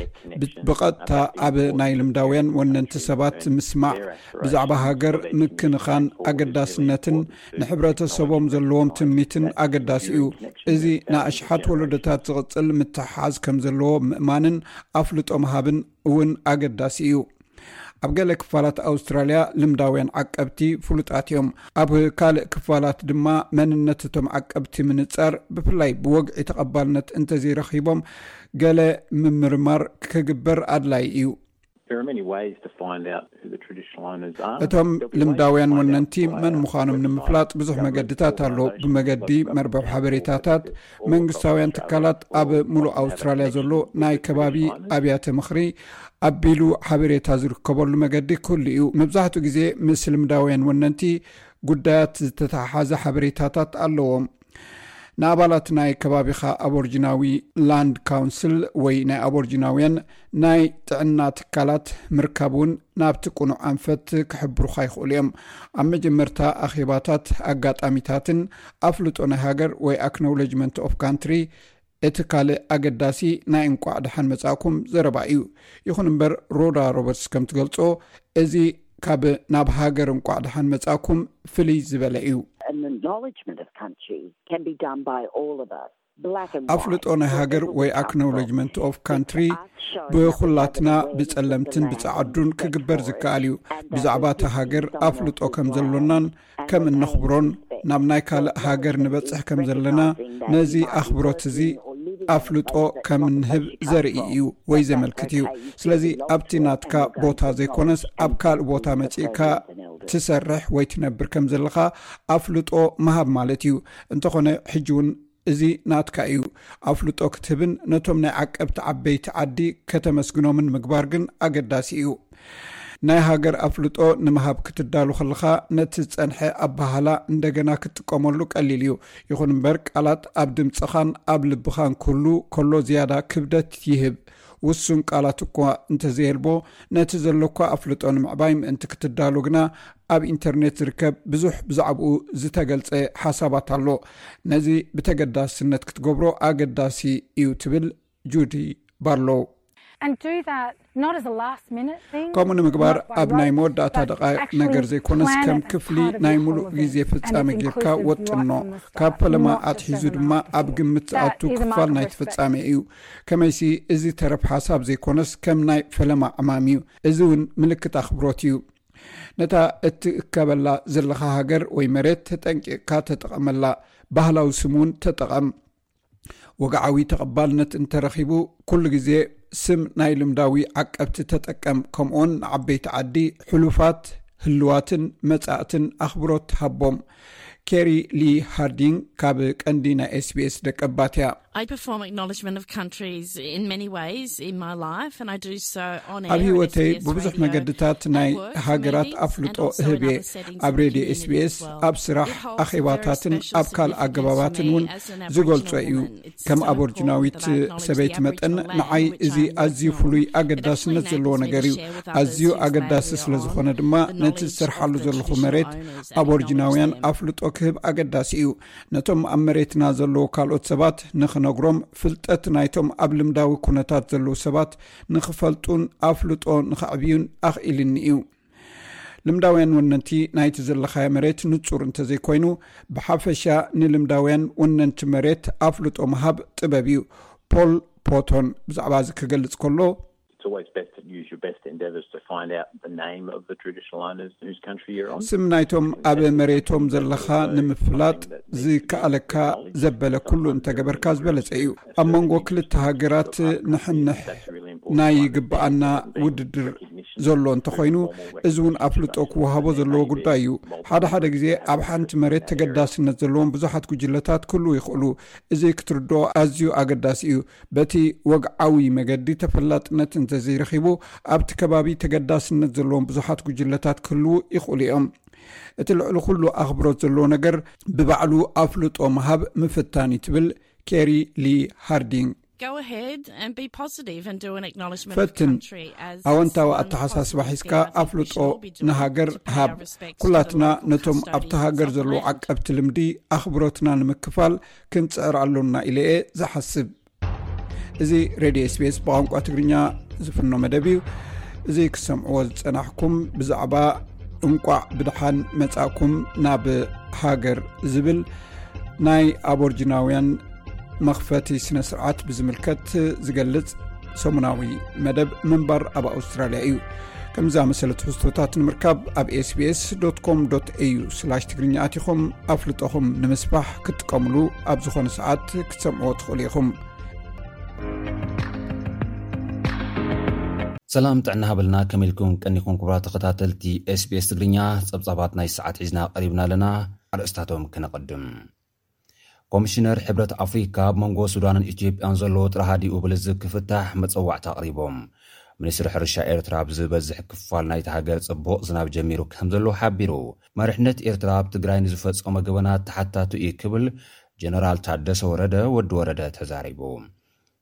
ብቐጥታ ኣብ ናይ ልምዳውያን ወነንቲ ሰባት ምስማዕ ብዛዕባ ሃገር ምክንኻን ኣገዳስነትን ንሕብረተሰቦም ዘለዎም ትምኒትን ኣገዳሲ እዩ። እዚ ንኣሽሓት ወለዶታት ዝቕፅል ምትሕሓዝ ከም ዘለዎ ምእማንን ኣፍልጦ ምሃብን እውን ኣገዳሲ እዩ። ኣብ ገለ ክፋላት ኣውስትራልያ ልምዳውያን ዓቀብቲ ፍሉጣት እዮም። ኣብ ካልእ ክፋላት ድማ መንነት እቶም ዓቀብቲ ምንፃር፣ ብፍላይ ብወግዒ ተቐባልነት እንተዘይረኺቦም፣ ገለ ምምርማር ክግበር ኣድላዪ እዩ። እቶም ልምዳውያን ወነንቲ መን ምዃኖም ንምፍላጥ ብዙሕ መገድታት ኣሎ። ብመገዲ መርበብ ሓበሬታታት መንግስታውያን ትካላት ኣብ ሙሉእ ኣውስትራልያ ዘሎ ናይ ከባቢ ኣብያተ ምኽሪ ኣቢሉ ሓበሬታ ዝርከበሉ መገዲ ክህሉ እዩ። መብዛሕትኡ ግዜ ምስ ልምዳውያን ወነንቲ ጉዳያት ዝተተሓሓዘ ሓበሬታታት ኣለዎም። ንኣባላት ናይ ከባቢኻ ኣቦርጅናዊ ላንድ ካውንስል ወይ ናይ ኣቦርጅናውያን ናይ ጥዕና ትካላት ምርካብ እውን ናብቲ ቅኑዕ ኣንፈት ክሕብሩኻ ይኽእሉ እዮም ኣብ መጀመርታ ኣኼባታት ኣጋጣሚታትን ኣፍልጦ ናይ ሃገር ወይ ኣክኖውለጅመንት ኦፍ ካንትሪ እቲ ካልእ ኣገዳሲ ናይ እንቋዕ ደሓን መጻእኩም ዘረባ እዩ። ይኹን እምበር ሮዳ ሮበርትስ ከም ትገልጾ እዚ ካብ ናብ ሃገር እንቋዕ ደሓን መጻእኩም ፍልይ ዝበለ እዩ። ኣፍልጦ ናይ ሃገር ወይ ኣክነውለጅመንት ኦፍ ካንትሪ ብኹላትና ብጸለምትን ብጸዓዱን ክግበር ዝከኣል እዩ። ብዛዕባ እታ ሃገር ኣፍልጦ ከም ዘሎናን ከም እነኽብሮን ናብ ናይ ካልእ ሃገር ንበጽሕ ከም ዘለና ነዚ ኣኽብሮት እዚ ኣፍልጦ ከም እንህብ ዘርኢ እዩ ወይ ዘመልክት እዩ ስለዚ ኣብቲ ናትካ ቦታ ዘይኮነስ ኣብ ካልእ ቦታ መጺእካ ትሰርሕ ወይ ትነብር ከም ዘለካ ኣፍልጦ ምሃብ ማለት እዩ እንተኾነ ሕጂ እውን እዚ ናትካ እዩ ኣፍልጦ ክትህብን ነቶም ናይ ዓቀብቲ ዓበይቲ ዓዲ ከተመስግኖምን ምግባር ግን ኣገዳሲ እዩ። ናይ ሃገር ኣፍልጦ ንምሃብ ክትዳሉ ከለኻ ነቲ ዝጸንሐ ኣበሃህላ እንደገና ክትጥቀመሉ ቀሊል እዩ። ይኹን እምበር ቃላት ኣብ ድምጽኻን ኣብ ልብኻን ክህሉ ከሎ ዝያዳ ክብደት ይህብ። ውሱን ቃላት እኳ እንተ ዘየልቦ፣ ነቲ ዘሎካ ኣፍልጦ ንምዕባይ ምእንቲ ክትዳሎ ግና፣ ኣብ ኢንተርኔት ዝርከብ ብዙሕ ብዛዕባኡ ዝተገልጸ ሓሳባት ኣሎ። ነዚ ብተገዳስነት ክትገብሮ ኣገዳሲ እዩ ትብል ጁዲ ባርሎው። ከምኡ ንምግባር ኣብ ናይ መወዳእታ ደቓይቕ ነገር ዘይኰነስ፣ ከም ክፍሊ ናይ ምሉእ ግዜ ፍጻመ ጌርካ ወጥኖ። ካብ ፈለማ ኣትሒዙ ድማ ኣብ ግምት ዝኣቱ ክፋል ናይቲ ፍጻመ እዩ። ከመይሲ እዚ ተረፍ ሓሳብ ዘይኮነስ ከም ናይ ፈለማ ዕማም እዩ። እዚ እውን ምልክት ኣኽብሮት እዩ። ነታ እትእከበላ ዘለኻ ሃገር ወይ መሬት ተጠንቂቕካ ተጠቐመላ። ባህላዊ ስም እውን ተጠቐም። ወግዓዊ ተቐባልነት እንተረኺቡ ኩሉ ግዜ ስም ናይ ልምዳዊ ዓቀብቲ ተጠቀም፣ ከምኡውን ንዓበይቲ ዓዲ፣ ሕሉፋት፣ ህሉዋትን መጻእትን ኣኽብሮት ሃቦም። ኬሪ ሊ ሃርዲንግ ካብ ቀንዲ ናይ ኤስቢኤስ ደቀባት እያ። ኣብ ህይወተይ ብብዙሕ መገድታት ናይ ሃገራት ኣፍልጦ እህብ እየ። ኣብ ሬድዮ ኤስቢኤስ፣ ኣብ ስራሕ፣ ኣኼባታትን ኣብ ካልእ ኣገባባትን እውን ዝገልጾ እዩ። ከም ኣበርጅናዊት ሰበይቲ መጠን ንዓይ እዚ ኣዝዩ ፍሉይ ኣገዳስነት ዘለዎ ነገር እዩ ኣዝዩ ኣገዳሲ ስለ ዝኾነ ድማ ነቲ ዝስርሓሉ ዘለኹ መሬት ኣበርጅናውያን ኣፍልጦ ክህብ ኣገዳሲ እዩ ነቶም ኣብ መሬትና ዘለዎ ካልኦት ሰባት ንክነግሮም ፍልጠት ናይቶም ኣብ ልምዳዊ ኩነታት ዘለዉ ሰባት ንክፈልጡን ኣፍልጦ ንክዕብዩን ኣኽኢልኒ እዩ ልምዳውያን ወነንቲ ናይቲ ዘለኻዮ መሬት ንፁር እንተዘይኮይኑ ብሓፈሻ ንልምዳውያን ወነንቲ መሬት ኣፍልጦ ምሃብ ጥበብ እዩ ፖል ፖቶን ብዛዕባ እዚ ክገልፅ ከሎ ስም ናይቶም ኣብ መሬቶም ዘለኻ ንምፍላጥ ዝከኣለካ ዘበለ ኩሉ እንተገበርካ ዝበለፀ እዩ ኣብ መንጎ ክልተ ሃገራት ንሕንሕ ናይ ይግብኣና ውድድር ዘሎ እንተኾይኑ እዚ እውን ኣፍልጦ ክወሃቦ ዘለዎ ጉዳይ እዩ። ሓደ ሓደ ግዜ ኣብ ሓንቲ መሬት ተገዳስነት ዘለዎም ብዙሓት ጉጅለታት ክህልው ይኽእሉ። እዚ ክትርድኦ ኣዝዩ ኣገዳሲ እዩ። በቲ ወግዓዊ መገዲ ተፈላጥነት እንተዘይረኺቡ ኣብቲ ከባቢ ተገዳስነት ዘለዎም ብዙሓት ጉጅለታት ክህልው ይኽእሉ እዮም። እቲ ልዕሊ ኩሉ ኣኽብሮት ዘለዎ ነገር ብባዕሉ ኣፍልጦ ምሃብ ምፍታን እዩ ትብል ኬሪ ሊ ሃርዲንግ ፈትን ኣወንታዊ ኣተሓሳስባ ሒዝካ ኣፍልጦ ንሃገር ሃብ ኩላትና ነቶም ኣብቲ ሃገር ዘለዉ ዓቀብቲ ልምዲ ኣኽብሮትና ንምክፋል ክንፅዕር ኣሎና ኢለ እየ ዝሓስብ እዚ ሬድዮ ስቤስ ብቋንቋ ትግርኛ ዝፍኖ መደብ እዩ እዚ ክሰምዕዎ ዝፀናሕኩም ብዛዕባ እንቋዕ ብድሓን መፃእኩም ናብ ሃገር ዝብል ናይ ኣቦርጅናውያን መኽፈቲ ስነ ስርዓት ብዝምልከት ዝገልፅ ሰሙናዊ መደብ ምንባር ኣብ ኣውስትራልያ እዩ ከምዚ ኣመሰለ ትሕዝቶታት ንምርካብ ኣብ ስbስ ኮም au ስላሽ ትግርኛ ኣትኹም ኣፍልጦኹም ንምስፋሕ ክትጥቀምሉ ኣብ ዝኾነ ሰዓት ክትሰምዕዎ ትኽእሉ ኢኹም ሰላም ጥዕና ሃበልና ከመልኩም ቀኒኹም ክብራ ተኸታተልቲ ስbስ ትግርኛ ፀብፃባት ናይ ሰዓት ሒዝና ቀሪብና ኣለና ኣርእስታቶም ክነቕድም። ኮሚሽነር ሕብረት ኣፍሪካ ኣብ መንጎ ሱዳንን ኢትዮጵያን ዘሎ ወጥሪ ሃዲኡ ብልዝብ ክፍታሕ መፀዋዕታ ኣቕሪቦም። ሚኒስትሪ ሕርሻ ኤርትራ ኣብ ዝበዝሕ ክፋል ናይታ ሃገር ጽቡቕ ዝናብ ጀሚሩ ከም ዘሎ ሓቢሩ። መሪሕነት ኤርትራ ኣብ ትግራይ ንዝፈጸሞ ገበናት ተሓታቱ እዩ ክብል ጀነራል ታደሰ ወረደ፣ ወዲ ወረደ፣ ተዛሪቡ።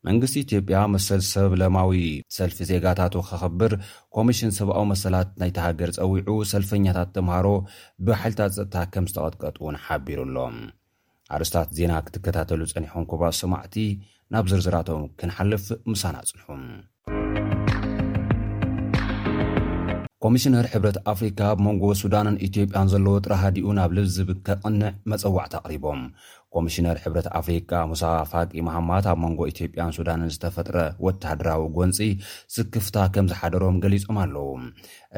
መንግስቲ ኢትዮጵያ መሰል ሰብ ለማዊ ሰልፊ ዜጋታቱ ከኽብር ኮሚሽን ሰብኣዊ መሰላት ናይታ ሃገር ጸዊዑ ሰልፈኛታት ተምሃሮ ብሓይልታት ጸጥታ ከም ዝተቐጥቀጡ እውን ሓቢሩ ኣሎ። ኣርእስታት ዜና ክትከታተሉ ጸኒሕኩም ክቡራት ሰማዕቲ፣ ናብ ዝርዝራቶም ክንሓልፍ ምሳና ጽንሑ። ኮሚሽነር ሕብረት ኣፍሪካ ኣብ መንጎ ሱዳንን ኢትዮጵያን ዘሎ ወጥሪ ሃዲኡ ናብ ልዝብ ከቕንዕ መፀዋዕታ ኣቕሪቦም ኮሚሽነር ሕብረት ኣፍሪካ ሙሳ ፋቂ መሃማት ኣብ መንጎ ኢትዮጵያን ሱዳንን ዝተፈጥረ ወተሃደራዊ ጎንፂ ስክፍታ ከም ዝሓደሮም ገሊፆም ኣለዉ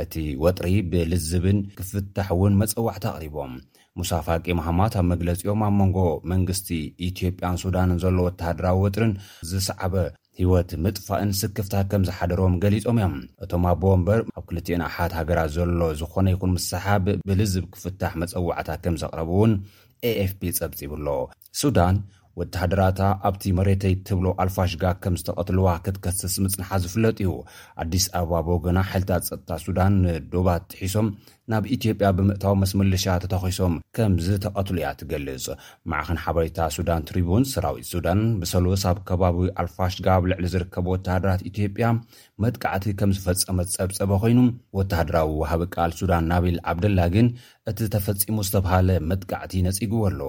እቲ ወጥሪ ብልዝብን ክፍታሕ እውን መፀዋዕታ ኣቕሪቦም ሙሳ ፋቂ መሃማት ኣብ መግለፂኦም ኣብ መንጎ መንግስቲ ኢትዮጵያን ሱዳንን ዘሎ ወተሃደራዊ ወጥርን ዝሰዓበ ህይወት ምጥፋእን ስክፍታ ከም ዝሓደሮም ገሊጾም እዮም። እቶም ኣቦ ወንበር፣ ኣብ ክልቲኤን ኣሓት ሃገራት ዘሎ ዝኾነ ይኹን ምስሕሓብ ብልዝብ ክፍታሕ መጸዋዕታ ከም ዘቕረቡ'ውን ኤኤፍፒ ጸብጺቡ ኣሎ። ሱዳን፣ ወተሃደራታ ኣብቲ መሬተይ ትብሎ ኣልፋሽጋ ከም ዝተቐትሉዋ ክትከስስ ምጽንሓ ዝፍለጥ እዩ። ኣዲስ ኣበባ ብወገና፣ ሓይልታት ጸጥታ ሱዳን ንዶባት ጥሒሶም ናብ ኢትዮጵያ ብምእታው ምስ ምልሻ ተተዂሶም ከም ዝተቐትሉ እያ ትገልጽ። ማዕኸን ሓበሬታ ሱዳን ትሪቡን፣ ሰራዊት ሱዳን ብሰሉስ ኣብ ከባቢ ኣልፋሽጋ ኣብ ልዕሊ ዝርከቡ ወተሃደራት ኢትዮጵያ መጥቃዕቲ ከም ዝፈጸመ ዝጸብጸበ ኰይኑ፣ ወተሃደራዊ ወሃቢ ቃል ሱዳን ናቢል ዓብደላ ግን እቲ ተፈጺሙ ዝተብሃለ መጥቃዕቲ ነጺግዎ ኣሎ።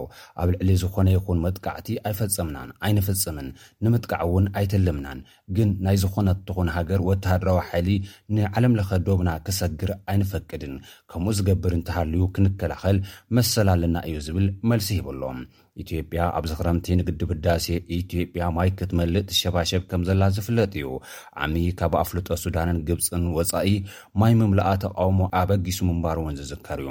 ኣብ ልዕሊ ዝዀነ ይዅን መጥቃዕቲ ኣይፈጸምናን፣ ኣይንፍጽምን፣ ንምጥቃዕ እውን ኣይተለምናን፣ ግን ናይ ዝኾነት ትኹን ሃገር ወተሃደራዊ ሓይሊ ንዓለም ለኸ ዶብና ክሰግር ኣይንፈቅድን፣ ከምኡ ዝገብር እንተሃልዩ ክንከላኸል መሰል ኣለና እዩ ዝብል መልሲ ሂቡ ኣሎ። ኢትዮጵያ ኣብዚ ክረምቲ ንግድብ ህዳሴ ኢትዮጵያ ማይ ክትመልእ ትሸባሸብ ከምዘላ ዝፍለጥ እዩ። ዓሚ ካብ ኣፍልጦ ሱዳንን ግብጽን ወጻኢ ማይ ምምላኣ ተቓውሞ ኣበጊሱ ምንባሩ እውን ዝዝከር እዩ።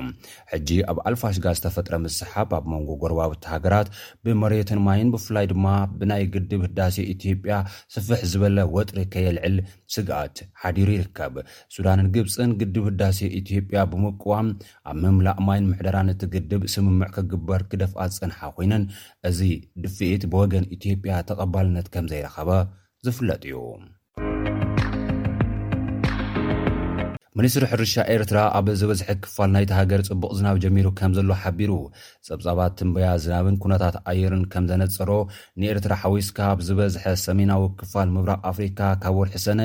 ሕጂ ኣብ ኣልፋሽጋ ዝተፈጥረ ምስሕሓብ ኣብ መንጎ ጎረባብቲ ሃገራት ብመሬትን ማይን ብፍላይ ድማ ብናይ ግድብ ህዳሴ ኢትዮጵያ ስፍሕ ዝበለ ወጥሪ ከየልዕል ስግኣት ሓዲሩ ይርከብ። ሱዳንን ግብጽን ግድብ ህዳሴ ኢትዮጵያ ብምቅዋም ኣብ ምምላእ ማይን ምሕደራን እቲ ግድብ ስምምዕ ክግበር ክደፍኣ ዝጸንሓ ኮይነን እዚ ድፍኢት ብወገን ኢትዮጵያ ተቐባልነት ከምዘይረኸበ ዝፍለጥ እዩ። ሚኒስትሪ ሕርሻ ኤርትራ ኣብ ዝበዝሐ ክፋል ናይቲ ሃገር ጽቡቕ ዝናብ ጀሚሩ ከም ዘሎ ሓቢሩ። ጸብጻባት ትንበያ ዝናብን ኩነታት ኣየርን ከም ዘነጸሮ ንኤርትራ ሓዊስካ ኣብ ዝበዝሐ ሰሜናዊ ክፋል ምብራቕ ኣፍሪካ ካብ ወርሒ ሰነ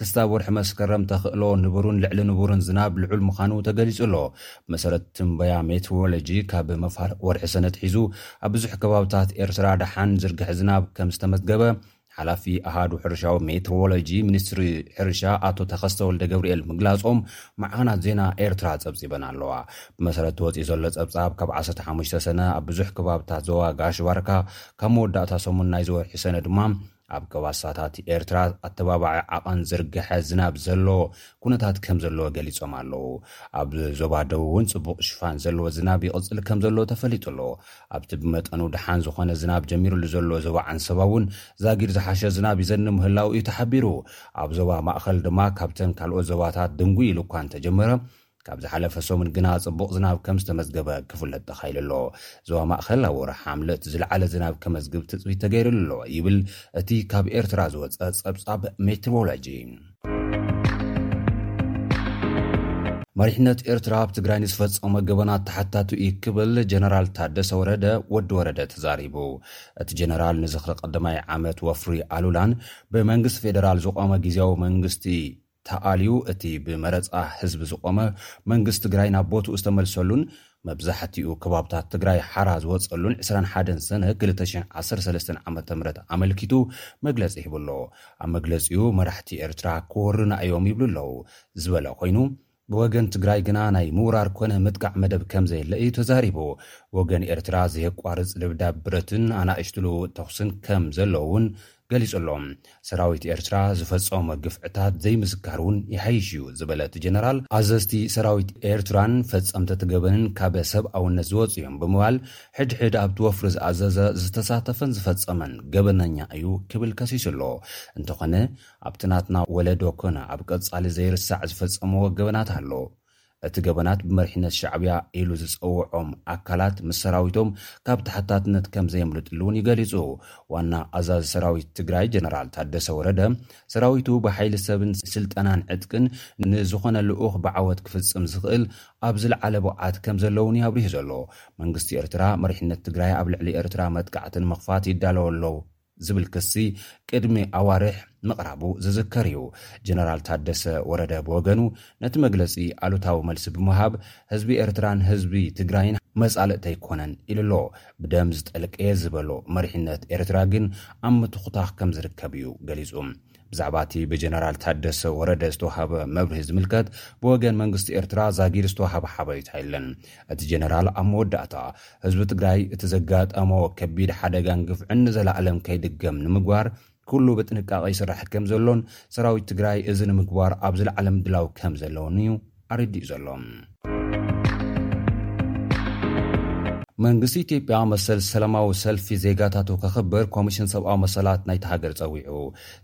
ክስታብ ወርሒ መስከረም ተኽእሎ ንቡርን ልዕሊ ንቡርን ዝናብ ልዑል ምዃኑ ተገሊጹ ኣሎ። ብመሰረት ትንበያ ሜትሮሎጂ ካብ መፋርቕ ወርሒ ሰነ ኣትሒዙ ኣብ ብዙሕ ከባብታት ኤርትራ ደሓን ዝርግሐ ዝናብ ከም ዝተመዝገበ ሓላፊ ኣሃዱ ሕርሻዊ ሜትሮሎጂ ሚኒስትሪ ሕርሻ ኣቶ ተኸስተ ወልደገብርኤል ምግላፆም መዓኸናት ዜና ኤርትራ ፀብፂበን ኣለዋ። ብመሰረት ወፂኡ ዘሎ ፀብፃብ ካብ 15 ሰነ ኣብ ብዙሕ ከባብታት ዞባ ጋሽ ባርካ ካብ መወዳእታ ሰሙን ናይዚ ወርሒ ሰነ ድማ ኣብ ከባሳታት ኤርትራ ኣተባባዒ ዓቐን ዝርግሐ ዝናብ ዘለዎ ኩነታት ከም ዘለዎ ገሊፆም ኣለዉ። ኣብ ዞባ ደቡብ እውን ፅቡቕ ሽፋን ዘለዎ ዝናብ ይቕፅል ከም ዘሎ ተፈሊጡ ኣሎ። ኣብቲ ብመጠኑ ደሓን ዝኾነ ዝናብ ጀሚርሉ ዘሎ ዞባ ዓንሰባ እውን ዛጊድ ዝሓሸ ዝናብ ይዘንብ ምህላዉ እዩ ተሓቢሩ። ኣብ ዞባ ማእኸል ድማ ካብተን ካልኦት ዞባታት ድንጉይ ኢሉ እኳ እንተጀመረ፣ ካብ ዝሓለፈ ሰሙን ግና ፅቡቕ ዝናብ ከምዝተመዝገበ ክፍለጥ ተኻኢሉ ኣሎ። ዞባ ማእኸል ኣብ ወርሒ ሓምለ እቲ ዝለዓለ ዝናብ ከመዝግብ ትፅቢት ተገይርሉ ኣሎ ይብል እቲ ካብ ኤርትራ ዝወፀ ፀብፃብ ሜትሮሎጂ። መሪሕነት ኤርትራ ኣብ ትግራይ ንዝፈጸሞ ገበናት ተሓታቱ እዩ ክብል ጀነራል ታደሰ ወረደ ወዲ ወረደ ተዛሪቡ እቲ ጀነራል ንዝኽሪ ቀዳማይ ዓመት ወፍሪ ኣሉላን ብመንግስቲ ፌደራል ዝቖመ ግዜያዊ መንግስቲ ተኣልዩ እቲ ብመረፃ ህዝቢ ዝቖመ መንግስቲ ትግራይ ናብ ቦትኡ ዝተመልሰሉን መብዛሕቲኡ ከባብታት ትግራይ ሓራ ዝወፀሉን ዕስራን ሓደን ሰነ ክልተ ሽሕ ዓሰርተ ሰለስተን ዓመተ ምህረት ኣመልኪቱ መግለፂ ሂቡ ኣሎ። ኣብ መግለፂኡ መራሕቲ ኤርትራ ክወሩና እዮም ይብሉ ኣለው ዝበለ ኮይኑ፣ ብወገን ትግራይ ግና ናይ ምውራር ኮነ ምጥቃዕ መደብ ከምዘየለ እዩ ተዛሪቡ። ብወገን ኤርትራ ዘየቋርፅ ድብዳብ ብረትን ኣናእሽቱ ልውውጥ ተኹስን ከምዘሎ እውን ገሊጹ'ሎ። ሰራዊት ኤርትራ ዝፈጸሞ ግፍዕታት ዘይምዝካር'ውን ይሓይሽ'ዩ ዝበለ እቲ ጀነራል፣ ኣዘዝቲ ሰራዊት ኤርትራን ፈጸምቲ'ቲ ገበንን ካብ ሰብኣውነት ዝወጹ'ዮም ብምባል፣ ሕድሕድ ኣብቲ ወፍሪ ዝኣዘዘ፣ ዝተሳተፈን ዝፈጸመን ገበነኛ እዩ ክብል ከሲሱ'ሎ። እንተኾነ ኣብቲ ናትና ወለዶ ኮነ ኣብ ቀጻሊ ዘይርሳዕ ዝፈጸምዎ ገበናት ኣሎ። እቲ ገበናት ብመሪሕነት ሻዕብያ ኢሉ ዝጸውዖም ኣካላት ምስ ሰራዊቶም ካብ ተሓታትነት ከም ዘየምልጥሉ ውን ይገሊጹ። ዋና ኣዛዚ ሰራዊት ትግራይ ጀነራል ታደሰ ወረደ፣ ሰራዊቱ ብሓይሊ ሰብን ስልጠናን ዕጥቅን ንዝኾነ ልኡኽ ብዓወት ክፍጽም ዝኽእል ኣብ ዝልዓለ ብቕዓት ከም ዘሎ ውን ዩ ኣብሪሁ ዘሎ። መንግስቲ ኤርትራ፣ መሪሕነት ትግራይ ኣብ ልዕሊ ኤርትራ መጥቃዕቲ ንምኽፋት ይዳለወ ኣሎ፣ ዝብል ክሲ ቅድሚ ኣዋርሕ ምቕራቡ ዝዝከር እዩ። ጀነራል ታደሰ ወረደ ብወገኑ ነቲ መግለጺ ኣሉታዊ መልሲ ብምሃብ ህዝቢ ኤርትራን ህዝቢ ትግራይን መጻልእቲ ኣይኮነን ኢሉ'ሎ። ብደም ዝጠልቀየ ዝበሎ መሪሕነት ኤርትራ ግን ኣብ ምትኹታኽ ከምዝርከብ እዩ ገሊጹ። ብዛዕባ እቲ ብጀነራል ታደሰ ወረደ ዝተዋሃበ መብርሂ ዝምልከት ብወገን መንግስቲ ኤርትራ ዛጊድ ዝተዋሃበ ሓበሬታ የለን። እቲ ጀነራል ኣብ መወዳእታ ህዝቢ ትግራይ እቲ ዘጋጠሞ ከቢድ ሓደጋን ግፍዕን ንዘላእለም ከይድገም ንምግባር ኩሉ ብጥንቃቐ ይስራሕ ከምዘሎን ሰራዊት ትግራይ እዚ ንምግባር ኣብ ዝለዓለ ምድላው ከምዘለዎን'ዩ ኣረዲኡ ዘሎ። መንግስቲ ኢትዮጵያ መሰል ሰላማዊ ሰልፊ ዜጋታቱ ከኽብር ኮሚሽን ሰብኣዊ መሰላት ናይቲ ሃገር ጸዊዑ።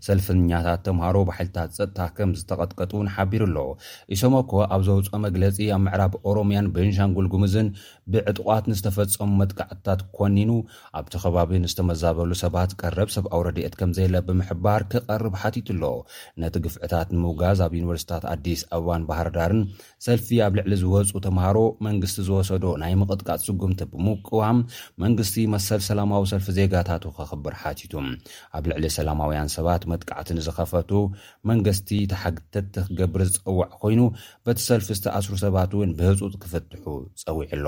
ሰልፈኛታት ተምሃሮ ብሓይልታት ጸጥታ ከም ዝተቐጥቀጡ እውን ሓቢሩ ኣሎ። ኢሰመኮ ኣብ ዘውፅኦ መግለፂ ኣብ ምዕራብ ኦሮምያን ቤንሻንጉል ጉምዝን ብዕጡቓት ንዝተፈጸሙ መጥቃዕትታት ኮኒኑ ኣብቲ ከባቢ ንዝተመዛበሉ ሰባት ቀረብ ሰብኣዊ ረድኤት ከምዘየለ ብምሕባር ክቐርብ ሓቲቱ ኣሎ። ነቲ ግፍዕታት ንምውጋዝ ኣብ ዩኒቨርሲቲታት ኣዲስ ኣበባን ባህርዳርን ሰልፊ ኣብ ልዕሊ ዝወጹ ተምሃሮ መንግስቲ ዝወሰዶ ናይ ምቕጥቃጥ ስጉምቲ ብምቅዋም መንግስቲ መሰል ሰላማዊ ሰልፊ ዜጋታቱ ከኽብር ሓቲቱ ኣብ ልዕሊ ሰላማውያን ሰባት መጥቃዕቲ ንዝኸፈቱ መንግስቲ ተሓግተቲ ክገብር ዝጸወዐ ኮይኑ በቲ ሰልፊ ዝተኣስሩ ሰባት እውን ብህፁፅ ክፍትሑ ፀዊዑ ኣሎ።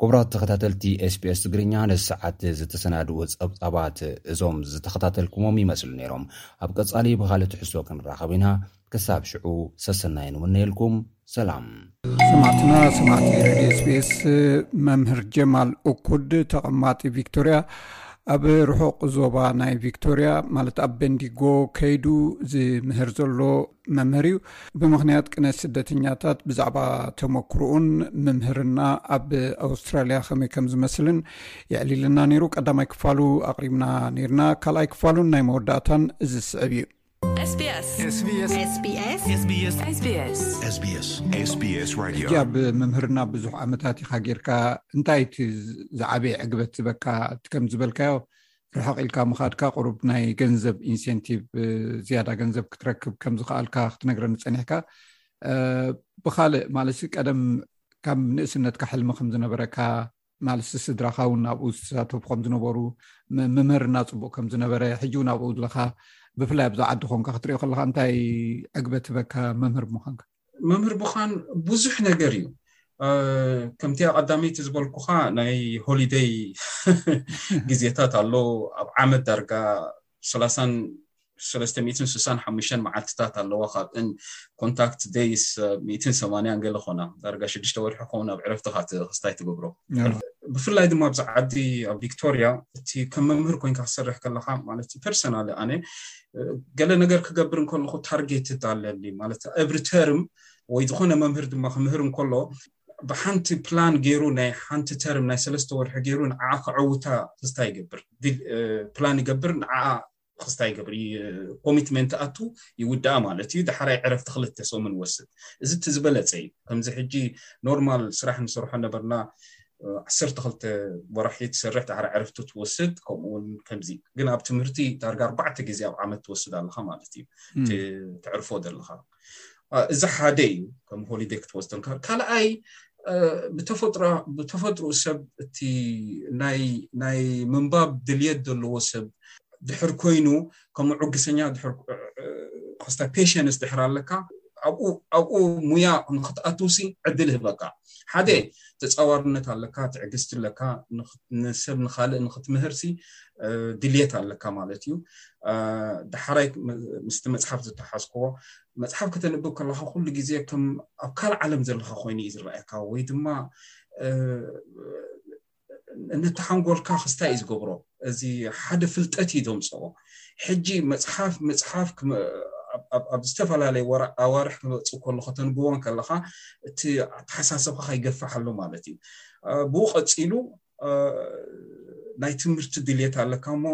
ክቡራት ተኸታተልቲ ኤስቢኤስ ትግርኛ ነዚ ሰዓት ዝተሰናድኡ ጸብጻባት እዞም ዝተኸታተልኩሞም ይመስሉ ነይሮም። ኣብ ቀጻሊ ብኻልእ ትሕዝቶ ክንራኸብ ኢና። ክሳብ ሽዑ ሰሰናይ ንምነየልኩም። ሰላም። ሰማዕትና ሰማዕቲ ሬድዮ ስቤስ መምህር ጀማል እኩድ ተቐማጢ ቪክቶርያ ኣብ ርሑቕ ዞባ ናይ ቪክቶርያ ማለት ኣብ በንዲጎ ከይዱ ዝምህር ዘሎ መምህር እዩ ብምኽንያት ቅነ ስደተኛታት ብዛዕባ ተመክርኡን ምምህርና ኣብ ኣውስትራልያ ከመይ ከም ዝመስልን የዕሊልና ነይሩ ቀዳማይ ክፋሉ ኣቕሪብና ነርና ካልኣይ ክፋሉን ናይ መወዳእታን እዚ ዝስዕብ እዩ ጃብ መምህርና ብዙሕ ዓመታት ኢካ ጌርካ እንታይ እቲ ዝዓበየ ዕግበት ዝበካ እቲ ከም ዝበልካዮ ርሕቅ ኢልካ ምካድካ ቅሩብ ናይ ገንዘብ ኢንሴንቲቭ ዝያዳ ገንዘብ ክትረክብ ከምዝክኣልካ ክትነግረ ንፀኒሕካ ብካልእ ማለት ቀደም ካብ ንእስነትካ ሕልሚ ከምዝነበረካ ማልሲ ስድራካ እውን ኣብኡ ዝተሳተፉ ከም ዝነበሩ ምምህርና ፅቡቅ ከም ዝነበረ ሕጂ እውን ኣብኡ ኣለካ ብፍላይ ኣብዛ ዓዲ ኮንካ ክትሪኦ ከለካ እንታይ ዕግበት ህበካ መምህር ምዃንካ መምህር ምዃን ብዙሕ ነገር እዩ ከምቲ ኣቀዳመይቲ ዝበልኩካ ናይ ሆሊደይ ግዜታት ኣሎ ኣብ ዓመት ዳርጋ ሰላሳን ሰለስተ ሚእትን ስሳን ሓሙሽተን መዓልትታት ኣለዋ ካብእን ኮንታክት ደይስ ሚእትን ሰማንያን ገለ ኾና ዳርጋ ሽዱሽተ ወርሒ ክኸውን ኣብ ዕረፍትኻ እቲ ክስታይ ትገብሮ ብፍላይ ድማ ኣብዚ ዓዲ ኣብ ቪክቶርያ እቲ ከም መምህር ኮይንካ ክሰርሕ ከለካ ማለት እዩ ፐርሰናል ኣነ ገለ ነገር ክገብር እንከለኩ ታርጌት እዳለኒ ማለት ኤቭሪ ተርም ወይ ዝኮነ መምህር ድማ ክምህር እንከሎ ብሓንቲ ፕላን ገይሩ ናይ ሓንቲ ተርም ናይ ሰለስተ ወርሒ ገይሩ ንዓኣ ከዐውታ ክስታ ይገብር ፕላን ይገብር ንዓኣ ክስታ ይገብር ኮሚትመንት ኣቱ ይውድኣ ማለት እዩ ዳሓራይ ዕረፍቲ ክልተ ሰሙን ወስድ እዚ እቲ ዝበለፀ እዩ ከምዚ ሕጂ ኖርማል ስራሕ ንሰርሖ ነበርና ዓሰርተ ክልተ ወራሒ ትሰርሕ ዳሓራ ዕረፍቲ ትወስድ ከምኡውን ከምዚ ግን ኣብ ትምህርቲ ዳርጋ ኣርባዕተ ግዜ ኣብ ዓመት ትወስድ ኣለካ ማለት እዩ ተዕርፎ ዘለካ እዚ ሓደ እዩ ከም ሆሊደ ክትወስደን ካልኣይ ብተፈጥሮ ሰብ እቲ ናይ ምንባብ ድልየት ዘለዎ ሰብ ድሕር ኮይኑ ከም ዕግሰኛ ኮስታ ፔሽንስ ድሕር ኣለካ ኣብኡ ሙያ ንክትኣትውሲ ዕድል ህበካ ሓደ ተፃዋርነት ኣለካ ትዕግስቲ ኣለካ ንሰብ ንካልእ ንክትምህርሲ ድልየት ኣለካ ማለት እዩ ዳሓራይ ምስቲ መጽሓፍ ዝተሓዝክዎ መጽሓፍ ከተንብብ ከለካ ኩሉ ግዜ ከም ኣብ ካልእ ዓለም ዘለካ ኮይኑ እዩ ዝረኣየካ ወይ ድማ ነቲ ሓንጎልካ ክስታይ እዩ ዝገብሮ እዚ ሓደ ፍልጠት እዩ ዘምፅኦ ሕጂ መፅሓፍ መፅሓፍ ኣብ ዝተፈላለየ ኣዋርሕ ክመፅ ከሎ ከተንብዎን ከለካ እቲ ኣተሓሳሰብካ ከይገፋሕ ኣሎ ማለት እዩ ብኡ ቀፂሉ ናይ ትምህርቲ ድልየት ኣለካ እሞ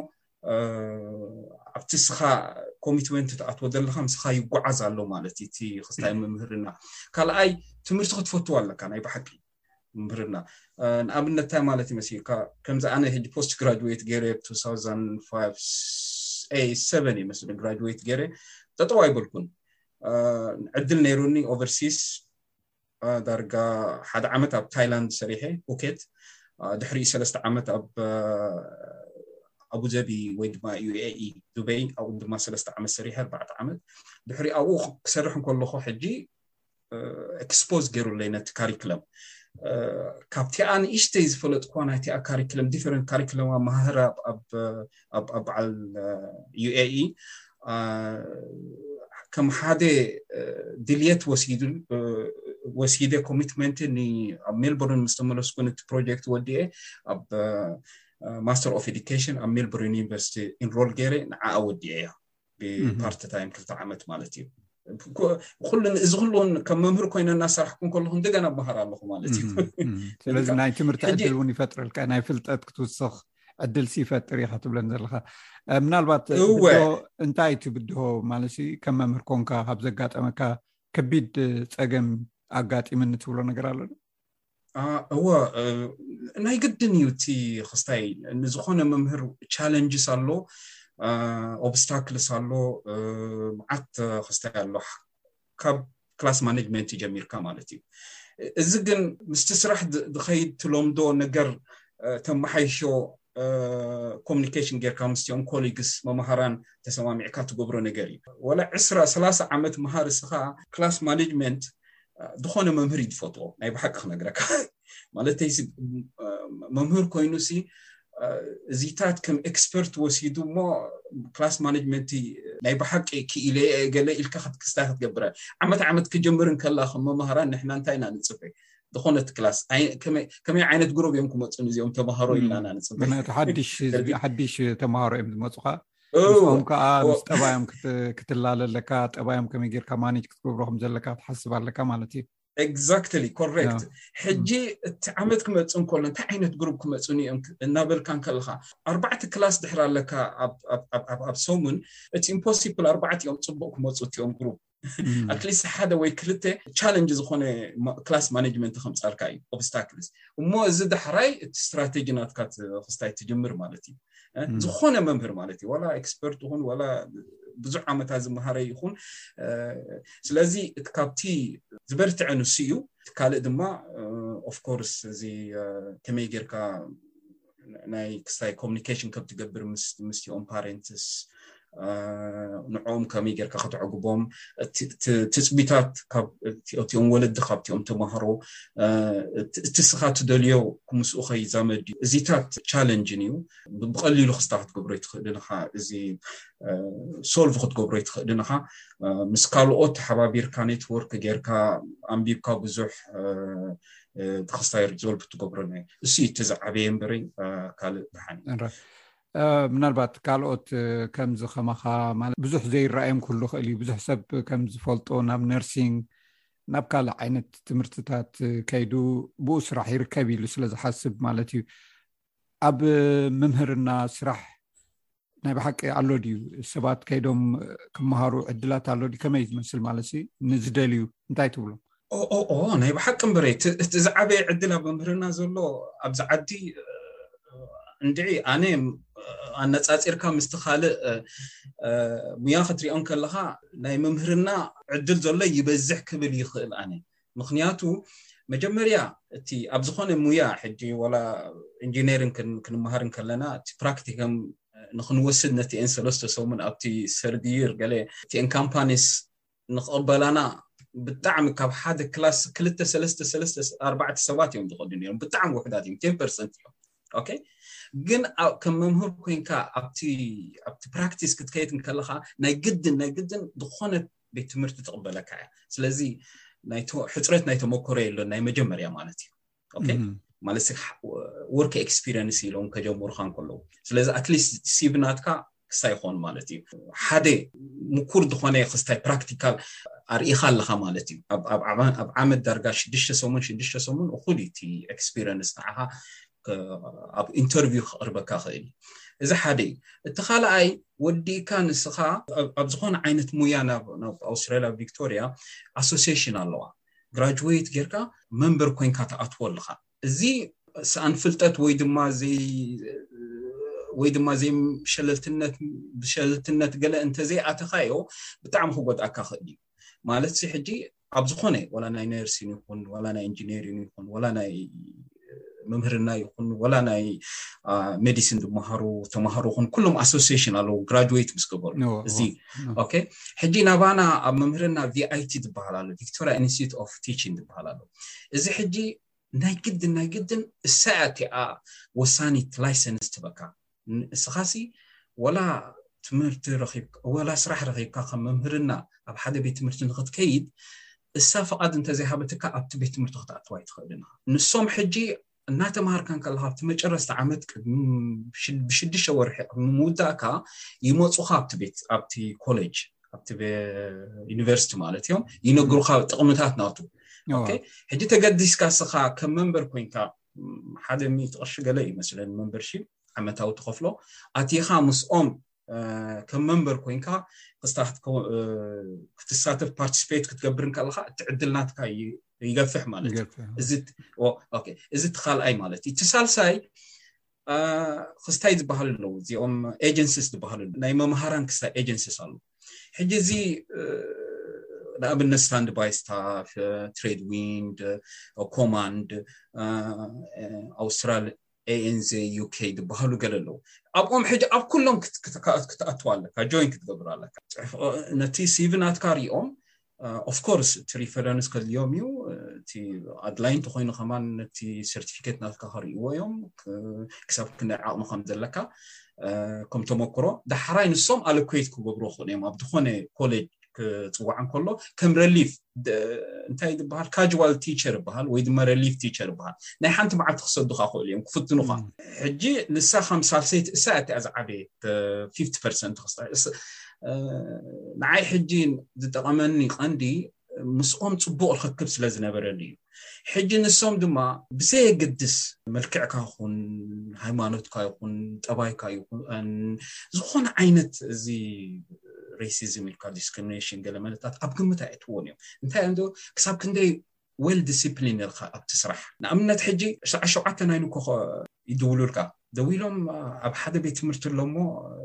ኣብቲ ስኻ ኮሚትመንት ትኣትዎ ዘለካ ምስኻ ይጓዓዝ ኣሎ ማለት እዩ እቲ ክስታይ ምምህርና ካልኣይ ትምህርቲ ክትፈትዎ ኣለካ ናይ ባሓቂ ምምህርና ንኣብነት እንታይ ማለት እዩ መስልካ ከምዚ ኣነ ሕጂ ፖስት ግራጅዌት ገይረ 2007 እዩ መስለ ግራጅዌት ገይረ ጠጠው ኣይበልኩን ዕድል ነይሩኒ ኦቨርሲስ ዳርጋ ሓደ ዓመት ኣብ ታይላንድ ሰሪሐ ፑኬት ድሕሪኡ ሰለስተ ዓመት ኣብ ኣቡዘቢ ወይ ድማ ዩኤኢ ዱበይ ኣብኡ ድማ ሰለስተ ዓመት ሰሪሐ ኣርባዕተ ዓመት ድሕሪ ኣብኡ ክሰርሕ እንከለኹ ሕጂ ኤክስፖዝ ገይሩለይ ነቲ ካሪክለም ካብቲኣ ንእሽተይ ዝፈለጥኩዋ ናይቲኣ ካሪክለም ዲፈረንት ካሪክለም ኣመሃህራ ኣብ ኣብ በዓል ዩኤኢ ከም ሓደ ድልየት ወሲዱ ወሲደ ኮሚትመንት ኣብ ሜልቦርን ምስ ተመለስኩ ነቲ ፕሮጀክት ወዲኤ ኣብ ማስተር ኦፍ ኤዲኬሽን ኣብ ሜልቦርን ዩኒቨርሲቲ ኢንሮል ገይረ ንዓኣ ወዲኤ እያ ብፓርቲ ታይም ክልተ ዓመት ማለት እዩ ኩሉ እዚ ኩሉን ከም መምህር ኮይነ እናሰራሕኩ ከለኩ እንደገና ኣባሃር ኣለኩ ማለት እዩ ስለዚ ናይ ትምህርቲ ዕድል እውን ይፈጥረልካ ናይ ፍልጠት ክትውስኽ ዕድል ይፈጥር ኢካ ትብለን ዘለካ ምናልባት እንታይ እቲ ብድሆ ማለት ከም መምህር ኮንካ ካብ ዘጋጠመካ ከቢድ ፀገም ኣጋጢምኒ ትብሎ ነገር ኣሎዶ እወ ናይ ግድን እዩ እቲ ክስታይ ንዝኾነ መምህር ቻለንጅስ ኣሎ ኦብስታክልስ ኣሎ መዓት ክስታይ ኣሎ ካብ ክላስ ማነጅመንት ጀሚርካ ማለት እዩ እዚ ግን ምስቲ ስራሕ ዝኸይድ ትለምዶ ነገር ተመሓይሾ ኮሚኒኬሽን ጌርካ ምስኦም ኮሊግስ መማሃራን ተሰማሚዕካ ትገብሮ ነገር እዩ ወላ ዕስራ ሰላሳ ዓመት መሃር እስኻ ክላስ ማኔጅመንት ዝኾነ መምህር እዩ ዝፈትዎ ናይ ብሓቂ ክነግረካ ማለተይ መምህር ኮይኑ ሲ እዚታት ከም ኤክስፐርት ወሲዱ እሞ ክላስ ማኔጅመንት ናይ ብሓቂ ክኢለ ገለ ኢልካ ክትክስታ ክትገብረ ዓመት ዓመት ክጀምር እንከላ ከም መማሃራን ንሕና እንታይ ኢና ንፅበይ ዝኾነት ክላስ ከመይ ዓይነት ግሩብ እዮም ክመፁ እዚኦም ተምሃሮ ኢልና ኢና ንፅበምክንያቱ ሓድሽ ህዝቢ ሓድሽ ተምሃሮ እዮም ዝመፁካ ኦም ከዓ ምስ ጠባዮም ክትላለ ኣለካ ጠባዮም ከመይ ጌርካ ማኒጅ ክትገብሮ ከም ዘለካ ትሓስብ ኣለካ ማለት እዩ ኤግዛክትሊ ኮሬክት ሕጂ እቲ ዓመት ክመፅ እንከሎ እንታይ ዓይነት ግሩብ ክመፁኒ እዮም እናበልካ ንከለካ ኣርባዕቲ ክላስ ድሕር ኣለካ ኣብ ሰሙን እቲ ኢምፖሲፕል ኣርባዕቲ እዮም ፅቡቅ ክመፁ እትኦም ግሩብ ኣትሊስት ሓደ ወይ ክልተ ቻለንጅ ዝኮነ ክላስ ማነጅመንት ከምፃልካ እዩ ኦብስታክልስ እሞ እዚ ዳሕራይ እቲ ስትራቴጂ ናትካ ክስታይ ትጅምር ማለት እዩ ዝኾነ መምህር ማለት እዩ ዋላ ኤክስፐርት ይኹን ዋላ ብዙሕ ዓመታት ዝመሃረ ይኹን ስለዚ እቲ ካብቲ ዝበርትዐ ንሱ እዩ ካልእ ድማ ኦፍኮርስ እዚ ከመይ ጌርካ ናይ ክስታይ ኮሚኒኬሽን ከም ትገብር ምስኦም ፓረንትስ ንዕኦም ከመይ ጌርካ ከተዕግቦም ትፅቢታት እቲኦም ወለዲ ካብቲኦም ተማሃሮ እቲ ስኻ ትደልዮ ምስኡ ከይዛመድ ዩ እዚታት ቻለንጅን እዩ ብቀሊሉ ክስታ ክትገብሮ ይትኽእልን ኻ እዚ ሶልቭ ክትገብሮ ይትኽእልን ኻ ምስ ካልኦት ተሓባቢርካ ኔትወርክ ጌርካ ኣንቢብካ ብዙሕ ተኸስታይ ሪዞልቭ ትገብሮ ኒ እሱ እቲ ዝዓበየ በረ ካልእ ብሓን ምናልባት ካልኦት ከምዚ ከማኻ ማለት ብዙሕ ዘይረኣዮም ክህሉ ክእል እዩ ብዙሕ ሰብ ከም ዝፈልጦ ናብ ነርሲንግ ናብ ካልእ ዓይነት ትምህርትታት ከይዱ ብኡ ስራሕ ይርከብ ኢሉ ስለ ዝሓስብ ማለት እዩ ኣብ ምምህርና ስራሕ ናይ ብሓቂ ኣሎ ድዩ ሰባት ከይዶም ክምሃሩ ዕድላት ኣሎ ዩ ከመይ ዝመስል ማለት ንዝደልዩ እንታይ ትብሎ ኦ ናይ ብሓቂ እምበረ እቲ ዝዓበየ ዕድል ኣብ መምህርና ዘሎ ኣብዚ ዓዲ እንድዒ ኣነ ኣነፃፂርካ ምስቲ ካልእ ሙያ ክትሪኦ ከለካ ናይ መምህርና ዕድል ዘሎ ይበዝሕ ክብል ይኽእል ኣነ ምክንያቱ መጀመርያ እቲ ኣብ ዝኮነ ሙያ ሕጂ ዋላ ኢንጂነር ክንመሃር ከለና እቲ ፕራክቲከም ንክንወስድ ነቲኤን ሰለስተ ሰሙን ኣብቲ ሰርድይር ገለ እቲኤን ካምፓኒስ ንክቕበላና ብጣዕሚ ካብ ሓደ ክላስ ክልተ ሰለስተ ሰለስተ ኣርባዕተ ሰባት እዮም ዝኸዱ ነይሮም ብጣዕሚ ውሕዳት እዮም ቴን ፐርሰንት እዮም ኦኬ ግን ከም መምህር ኮንካ ኣብቲ ኣብቲ ፕራክቲስ ክትከይድ ከለካ ናይ ግድን ናይ ግድን ዝኾነ ቤት ትምህርቲ ትቕበለካ እያ ስለዚ ሕፅረት ናይ ተመኮሮ የሎን ናይ መጀመርያ ማለት እዩ ማለት ወርክ ኤክስፐሪንስ ኢሎም ከጀምሩካ ንከለዉ ስለዚ ኣትሊስት ሲብናትካ ክሳ ይኮኑ ማለት እዩ ሓደ ምኩር ዝኮነ ክስታይ ፕራክቲካል ኣርኢካ ኣለካ ማለት እዩ ኣብ ዓመት ዳርጋ ሽዱሽተ ሰሙን ሽዱሽተ ሰሙን እኩል እዩ እቲ ኤክስፐሪንስ ንዓካ ኣብ ኢንተርቪው ክቕርበካ ክእል እዩ እዚ ሓደ እዩ እቲ ካልኣይ ወዲእካ ንስኻ ኣብ ዝኾነ ዓይነት ሙያ ናብ ኣውስትራልያ ቪክቶርያ ኣሶሲሽን ኣለዋ ግራጅወይት ጌርካ መንበር ኮንካ ተኣትዎ ኣለኻ እዚ ሰኣን ፍልጠት ወይ ድማ ዘይ ወይ ድማ ዘይ ሸለልትነት ብሸለልትነት ገለ እንተዘይኣተኻዮ ብጣዕሚ ክጎድኣካ ክእል እዩ ማለት ሲ ሕጂ ኣብ ዝኾነ ወላ ናይ ነርሲን ይኹን ወላ ናይ ኢንጂነሪን ይኹን ወላ ናይ መምህርና ይኹን ወላ ናይ ሜዲሲን ዝመሃሩ ተማሃሩ ኹን ኩሎም ኣሶሲሽን ኣለዉ ግራጅዌት ምስ ገበሩ እዚ ሕጂ ናባና ኣብ መምህርና ቪኣይቲ ዝበሃል ኣሎ ቪክቶሪያ ኢንስቲት ኦፍ ቲችን ዝበሃል ኣሎ እዚ ሕጂ ናይ ግድን ናይ ግድን እሳያቲኣ ወሳኒት ላይሰንስ ትበካ ንስኻሲ ወላ ትምህርቲ ረኺብካ ወላ ስራሕ ረኺብካ ከም መምህርና ኣብ ሓደ ቤት ትምህርቲ ንኽትከይድ እሳ ፍቓድ እንተዘይሃበትካ ኣብቲ ቤት ትምህርቲ ክትኣትዋ ኣይትኽእልን ኢኻ ንሶም ሕጂ እናተምሃርካን ከለካ ኣብቲ መጨረስቲ ዓመት ብሽዱሽተ ወርሒ ኣብ ምውዳእካ ይመፁካ ኣብቲ ቤት ኣብቲ ኮሌጅ ኣብቲ ዩኒቨርሲቲ ማለት እዮም ይነግሩካ ጥቕምታት ናቱ ሕጂ ተገዲስካ ስኻ ከም መንበር ኮንካ ሓደ ሚእቲ ቅርሺ ገለ እዩ መስለኒ መንበርሺፕ ዓመታዊ ትኸፍሎ ኣቲኻ ምስኦም ከም መንበር ኮንካ ክትሳተፍ ፓርቲስፔት ክትገብር ከለካ እቲ ዕድል ናትካ ይገፍሕ ማለት እዩእዚ እቲ ካልኣይ ማለት እዩ እቲ ሳልሳይ ክስታይ ዝበሃሉ ኣለዉ እዚኦም ኤጀንሲስ ዝበሃሉ ናይ መምሃራን ክስታይ ኤጀንሲስ ኣሉ ሕጂ እዚ ንኣብነት ስታንድ ባይ ስታፍ ትሬድ ዊንድ ኮማንድ ኣውስትራል ኤንዘ ዩኬ ዝበሃሉ ገለ ኣለዉ ኣብኦም ሕጂ ኣብ ኩሎም ክትኣትዋ ኣለካ ጆይን ክትገብሩ ኣለካ ነቲ ሲቪናትካ ሪኦም ኦፍኮርስ እቲ ሪፈረንስ ከድልዮም እዩ እቲ ኣድላይ እንተኮይኑ ከማን ነቲ ሰርቲፊኬት ናትካ ከርእይዎ እዮም ክሳብ ክንደይ ዓቕሚ ከም ዘለካ ከም ተመክሮ ዳሕራይ ንሶም ኣሎኩዌት ክገብሩ ክእሉ እዮም ኣብ ዝኾነ ኮሌጅ ክፅዋዕ እንከሎ ከም ረሊፍ እንታይ ዝበሃል ካጅዋል ቲቸር ይበሃል ወይ ድማ ረሊፍ ቲቸር ይበሃል ናይ ሓንቲ መዓልቲ ክሰዱካ ክእሉ እዮም ክፍትኑካ ሕጂ ንሳ ከም ሳልሰይቲ እሳ እቲያ ዝዓበየ ፊፍቲ ፐርሰንት ክስታ ንዓይ ሕጂ ዝጠቐመኒ ቐንዲ ምስኦም ፅቡቕ ርክክብ ስለ ዝነበረኒ እዩ ሕጂ ንሶም ድማ ብዘየገድስ መልክዕካ ይኹን ሃይማኖትካ ይኹን ጠባይካ ይኹን ዝኾነ ዓይነት እዚ ሬሲዝም ኢልካ ዲስክሪሚሽን ገለ መለታት ኣብ ግምት ኣይእትዎን እዮም እንታይ እዮም ክሳብ ክንደይ ዌል ዲሲፕሊን ኢልካ ኣብቲ ስራሕ ንኣብነት ሕጂ ሰዓ ሸውዓተ ናይ ንኮ ይድውሉልካ ደዊሎም ኣብ ሓደ ቤት ትምህርቲ ኣሎሞ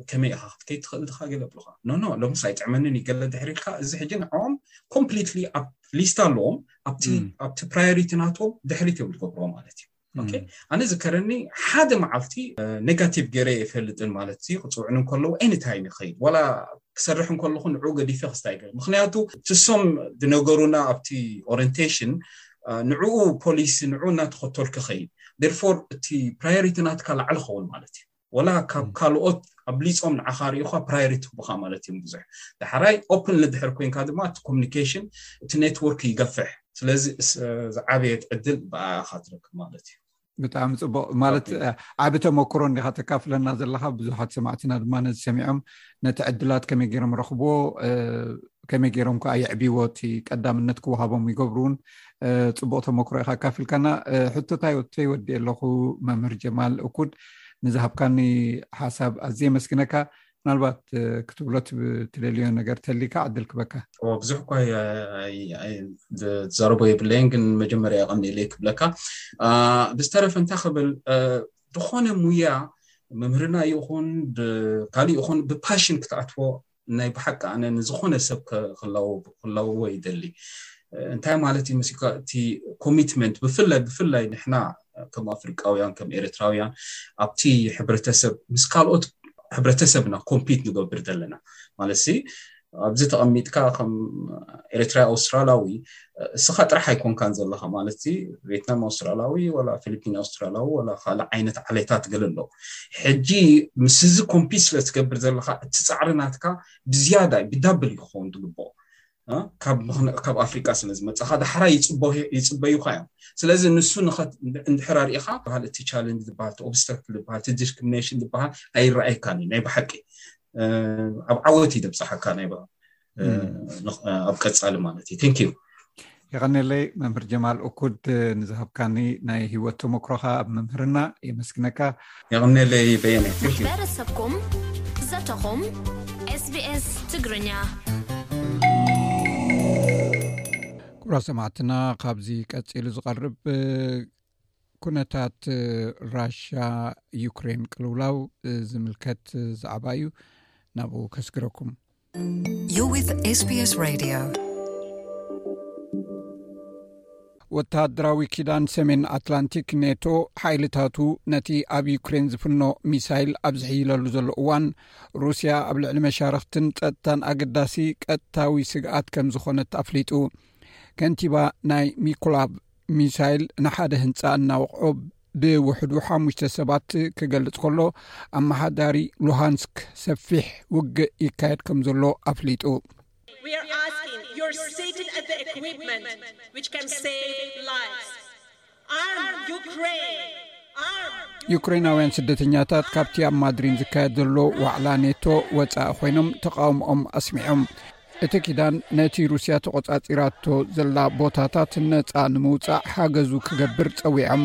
ከመይ ኢኻ ክትከይ ትኽእል ድኻ ገለ ብሉካ ኖኖ ሎምስ ኣይጥዕመንን እዩ ገለ ድሕሪ ኢልካ እዚ ሕጂ ንዕኦም ኮምፕሊትሊ ኣብ ሊስታ ኣለዎም ኣብቲ ፕራዮሪቲ ናቶም ድሕሪት የብሉ ገብርዎ ማለት እዩ ኣነ ዝከረኒ ሓደ መዓልቲ ኔጋቲቭ ገረ ይፈልጥን ማለት እ ክፅውዕኒ ከለዎ ኒታይ ይኸይድ ዋላ ክሰርሕ ከለኹ ንዑ ገዲፈ ክስታ ይገ ምክንያቱ ትሶም ዝነገሩና ኣብቲ ኦሪንቴሽን ንዕኡ ፖሊሲ ንዑ እናተኸተል ክኸይድ ደርፎር እቲ ፕራዮሪቲ ናትካ ላዕሊ ኸውን ማለት እዩ ወላ ካብ ካልኦት ኣብሊፆም ንዓኻ ሪኡኻ ፕራዮሪቲ ትህቡኻ ማለት እዮም ብዙሕ ዳሕራይ ኦፕን ልድሕር ኮንካ ድማ እቲ ኮሚኒኬሽን እቲ ኔትወርክ ይገፍሕ ስለዚ ዝዓበየት ዕድል ብኣያኻ ትረክብ ማለት እዩ ብጣዕሚ ፅቡቅ ማለት ዓብ ተመክሮ እንዲካ ተካፍለና ዘለካ ብዙሓት ሰማዕትና ድማ ነዚ ሰሚዖም ነቲ ዕድላት ከመይ ገይሮም ረክብዎ ከመይ ገይሮም ከዓ የዕብዎ እቲ ቀዳምነት ክወሃቦም ይገብሩውን ፅቡቅ ተመክሮ ኢካ ኣካፊልካና ሕቶታይ ወተይ ወዲ ኣለኩ መምህር ጀማል እኩድ ንዝሃብካኒ ሓሳብ ኣዝየ መስግነካ ምናልባት ክትብሎ ትደልዮ ነገር ተሊካ ዕድል ክበካ ብዙሕ እኳ ዘረቦ የብለይን ግን መጀመርያ የቀኒለይ ክብለካ ብዝተረፈ እንታይ ክብል ዝኾነ ሙያ መምህርና ይኹን ብካሊእ ይኹን ብፓሽን ክትኣትዎ ናይ ብሓቂ ኣነ ንዝኾነ ሰብ ክለውዎ ይደሊ እንታይ ማለት እዩ መሲካ እቲ ኮሚትመንት ብፍላይ ብፍላይ ንሕና ከም ኣፍሪቃውያን ከም ኤርትራውያን ኣብቲ ሕብረተሰብ ምስ ካልኦት ሕብረተሰብና ኮምፒት ንገብር ዘለና ማለት ኣብዚ ተቐሚጥካ ከም ኤርትራ ኣውስትራላዊ እስኻ ጥራሕ ኣይኮንካን ዘለኻ ማለት ቬትናም ኣውስትራላዊ ወላ ፊሊፒን ኣውስትራላዊ ወላ ካልእ ዓይነት ዓሌታት ገለ ኣሎ ሕጂ ምስ እዚ ኮምፒት ስለ ትገብር ዘለኻ እቲ ፃዕሪ ናትካ ብዝያዳ ብዳብል እዩ ክኸውን ትግብኦ ካብ ኣፍሪቃ ስለ ዝመፅኻ ዳሕራ ይፅበዩካ እዮም ስለዚ ንሱ እንድሕር ኣርኢኻ በሃል እቲ ቻለንጅ ዝበሃል እቲ ኦብስታክል ዝበሃል እቲ ዲስክሪሚኔሽን ዝበሃል ኣይረኣየካን እዩ ናይ ብሓቂ ኣብ ዓወት እዩ ደብፅሓካ ናይ ኣብ ቀፃሊ ማለት እዩ ንክ የቀኒለይ መምህር ጀማል እኩድ ንዝሃብካኒ ናይ ሂወት ተመክሮካ ኣብ መምህርና የመስግነካ የቀኒለይ በየነበረሰብኩም ዘተኹም ስቢስ ትግርኛ ኩብራ ሰማዕትና ካብዚ ቀፂሉ ዝቀርብ ኩነታት ራሻ ዩክሬን ቅልውላው ዝምልከት ዛዕባ እዩ ናብኡ ከስግረኩም You're with SBS Radio. ወተሃደራዊ ኪዳን ሰሜን ኣትላንቲክ ኔቶ ሓይልታቱ ነቲ ኣብ ዩክሬን ዝፍኖ ሚሳይል ኣብ ዝሕይለሉ ዘሎ እዋን ሩስያ ኣብ ልዕሊ መሻርክትን ጸጥታን ኣገዳሲ ቀጥታዊ ስግኣት ከም ዝኾነት ኣፍሊጡ ከንቲባ ናይ ሚኩላቭ ሚሳይል ንሓደ ህንፃ እናወቕዖ ብውሕዱ ሓሙሽተ ሰባት ክገልፅ ከሎ ኣመሓዳሪ ሉሃንስክ ሰፊሕ ውግእ ይካየድ ከም ዘሎ ኣፍሊጡ ዩክሬናውያን ስደተኛታት ካብቲ ኣብ ማድሪን ዝካየድ ዘሎ ዋዕላ ኔቶ ወፃኢ ኮይኖም ተቃውምኦም ኣስሚዖም እቲ ኪዳን ነቲ ሩስያ ተቖጻጺራቶ ዘላ ቦታታት ነጻ ንምውጻእ ሓገዙ ክገብር ጸዊዖም።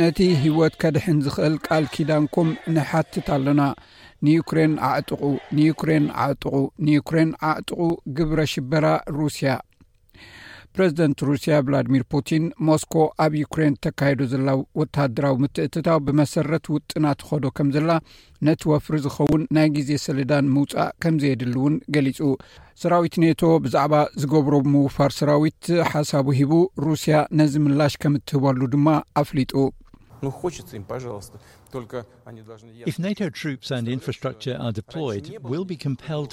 ነቲ ህይወት ከድሕን ዝኽእል ቃል ኪዳንኩም ንሓትት ኣሎና። ንዩክሬን ኣዕጥቑ! ንዩክሬን ኣዕጥቑ! ንዩክሬን ኣዕጥቑ! ግብረ ሽበራ ሩስያ! ፕረዚደንት ሩስያ ቭላድሚር ፑቲን ሞስኮ ኣብ ዩክሬን ተካይዶ ዘላ ወተሃደራዊ ምትእትታው ብመሰረት ውጥና ትኸዶ ከም ዘላ ነቲ ወፍሪ ዝኸውን ናይ ግዜ ሰሌዳን ምውፃእ ከም ዘየድሊ እውን ገሊፁ ሰራዊት ኔቶ ብዛዕባ ዝገብሮ ምውፋር ሰራዊት ሓሳቡ ሂቡ ሩስያ ነዚ ምላሽ ከም እትህበሉ ድማ ኣፍሊጡ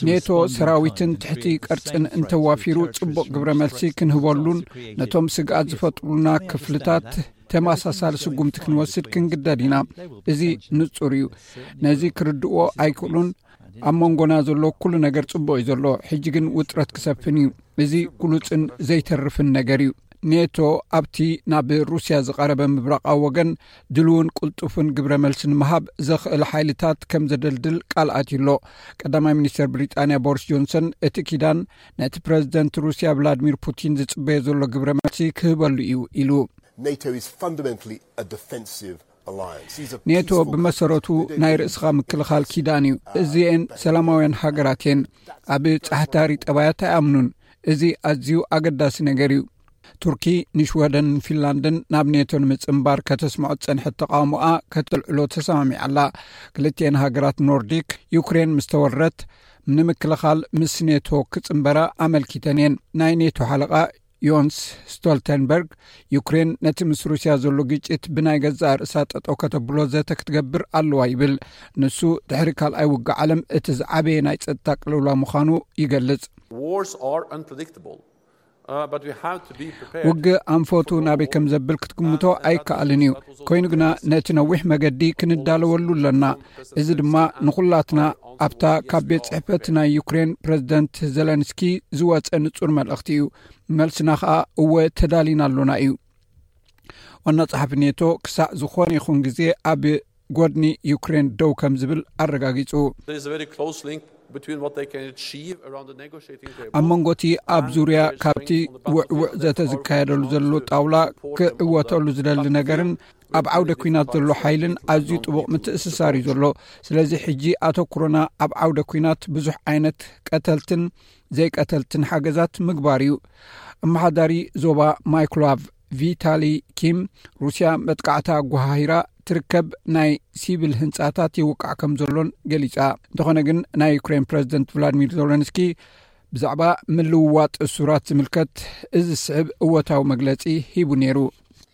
ኔቶ ሰራዊትን ትሕቲ ቅርጽን እንተዋፊሩ ጽቡቕ ግብረ መልሲ ክንህበሉን ነቶም ስግኣት ዝፈጥሩና ክፍልታት ተመሳሳሊ ስጉምቲ ክንወስድ ክንግደድ ኢና እዚ ንጹር እዩ ነዚ ክርድእዎ ኣይክእሉን ኣብ መንጎና ዘሎ ኩሉ ነገር ጽቡቕ እዩ ዘሎ ሕጂ ግን ውጥረት ክሰፍን እዩ እዚ ግሉጽን ዘይተርፍን ነገር እዩ ኔቶ ኣብቲ ናብ ሩስያ ዝቐረበ ምብራቓዊ ወገን ድልውን ቅልጡፍን ግብረ መልሲ ንምሃብ ዘኽእል ሓይልታት ከም ዘደልድል ቃልኣት እዩ ኣሎ ቀዳማይ ሚኒስትር ብሪጣንያ ቦሪስ ጆንሰን እቲ ኪዳን ነቲ ፕረዚደንት ሩስያ ቭላድሚር ፑቲን ዝፅበዮ ዘሎ ግብረ መልሲ ክህበሉ እዩ ኢሉ ኔቶ ብመሰረቱ ናይ ርእስኻ ምክልኻል ኪዳን እዩ እዚኤን ሰላማውያን ሃገራት እየን ኣብ ጻሕታሪ ጠባያት ኣይኣምኑን እዚ ኣዝዩ ኣገዳሲ ነገር እዩ ቱርኪ ንሽወደን ፊንላንድን ናብ ኔቶ ንምጽምባር ከተስምዖ ዝጸንሐት ተቃውሞኣ ከተልዕሎ ተሰማሚዓ ኣላ ክልትኤን ሃገራት ኖርዲክ ዩክሬን ምስ ተወረረት ንምክልኻል ምስ ኔቶ ክጽምበራ ኣመልኪተን እየን ናይ ኔቶ ሓለቓ ዮንስ ስቶልተንበርግ ዩክሬን ነቲ ምስ ሩስያ ዘሎ ግጭት ብናይ ገዛእ ርእሳ ጠጦ ከተብሎ ዘተ ክትገብር ኣለዋ ይብል ንሱ ድሕሪ ካልኣይ ውግ ዓለም እቲ ዝዓበየ ናይ ፀጥታ ቅልውላ ምዃኑ ይገልጽ uh, ውግ ኣንፎቱ ናበይ ከም ዘብል ክትግምቶ ኣይከኣልን እዩ ኮይኑ ግና ነቲ ነዊሕ መገዲ ክንዳለወሉ ኣለና እዚ ድማ ንዅላትና ኣብታ ካብ ቤት ጽሕፈት ናይ ዩክሬን ፕረዚደንት ዘለንስኪ ዝወጸ ንጹር መልእኽቲ እዩ መልስና ኸኣ እወ ተዳሊና ኣሎና እዩ ዋና ጸሓፊ ኔቶ ክሳዕ ዝኾነ ይኹን ግዜ ኣብ ጎድኒ ዩክሬን ደው ከም ዝብል ኣረጋጊጹ ኣብ መንጎ እቲ ኣብ ዙርያ ካብቲ ውዕውዕ ዘተ ዝካየደሉ ዘሎ ጣውላ ክዕወተሉ ዝደሊ ነገርን ኣብ ዓውደ ኩናት ዘሎ ሓይልን ኣዝዩ ጥቡቕ ምትእስሳር እዩ ዘሎ ስለዚ ሕጂ ኣተኩሮና ኣብ ዓውደ ኩናት ብዙሕ ዓይነት ቀተልትን ዘይቀተልትን ሓገዛት ምግባር እዩ ኣመሓዳሪ ዞባ ማይክላቭ ቪታሊ ኪም ሩስያ መጥቃዕታ ጓሃሂራ ትርከብ ናይ ሲቪል ህንፃታት ይውቃዕ ከም ዘሎን ገሊፃ እንተኾነ ግን ናይ ዩክሬን ፕረዚደንት ቭላድሚር ዞለንስኪ ብዛዕባ ምልውዋጥ እሱራት ዝምልከት እዚ ዝስዕብ እወታዊ መግለፂ ሂቡ ነይሩ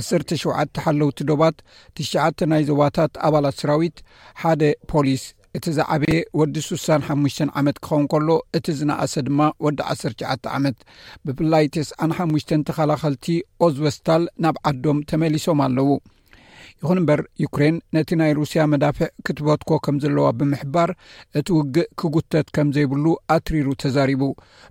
ዓሰርተ ሸውዓተ ሓለውቲ ዶባት ትሽዓተ ናይ ዞባታት ኣባላት ስራዊት ሓደ ፖሊስ እቲ ዝዓበየ ወዲ ስሳን ሓሙሽተን ዓመት ክኸውን ከሎ እቲ ዝነኣሰ ድማ ወዲ ዓሰርተ ሸዓተ ዓመት ብፍላይ ተስዓን ሓሙሽተን ተኸላኸልቲ ኦዝበስታል ናብ ዓዶም ተመሊሶም ኣለዉ ይኹን እምበር ዩክሬን ነቲ ናይ ሩስያ መዳፍዕ ክትበትኮ ከም ዘለዋ ብምሕባር እቲ ውግእ ክጉተት ከም ዘይብሉ ኣትሪሩ ተዛሪቡ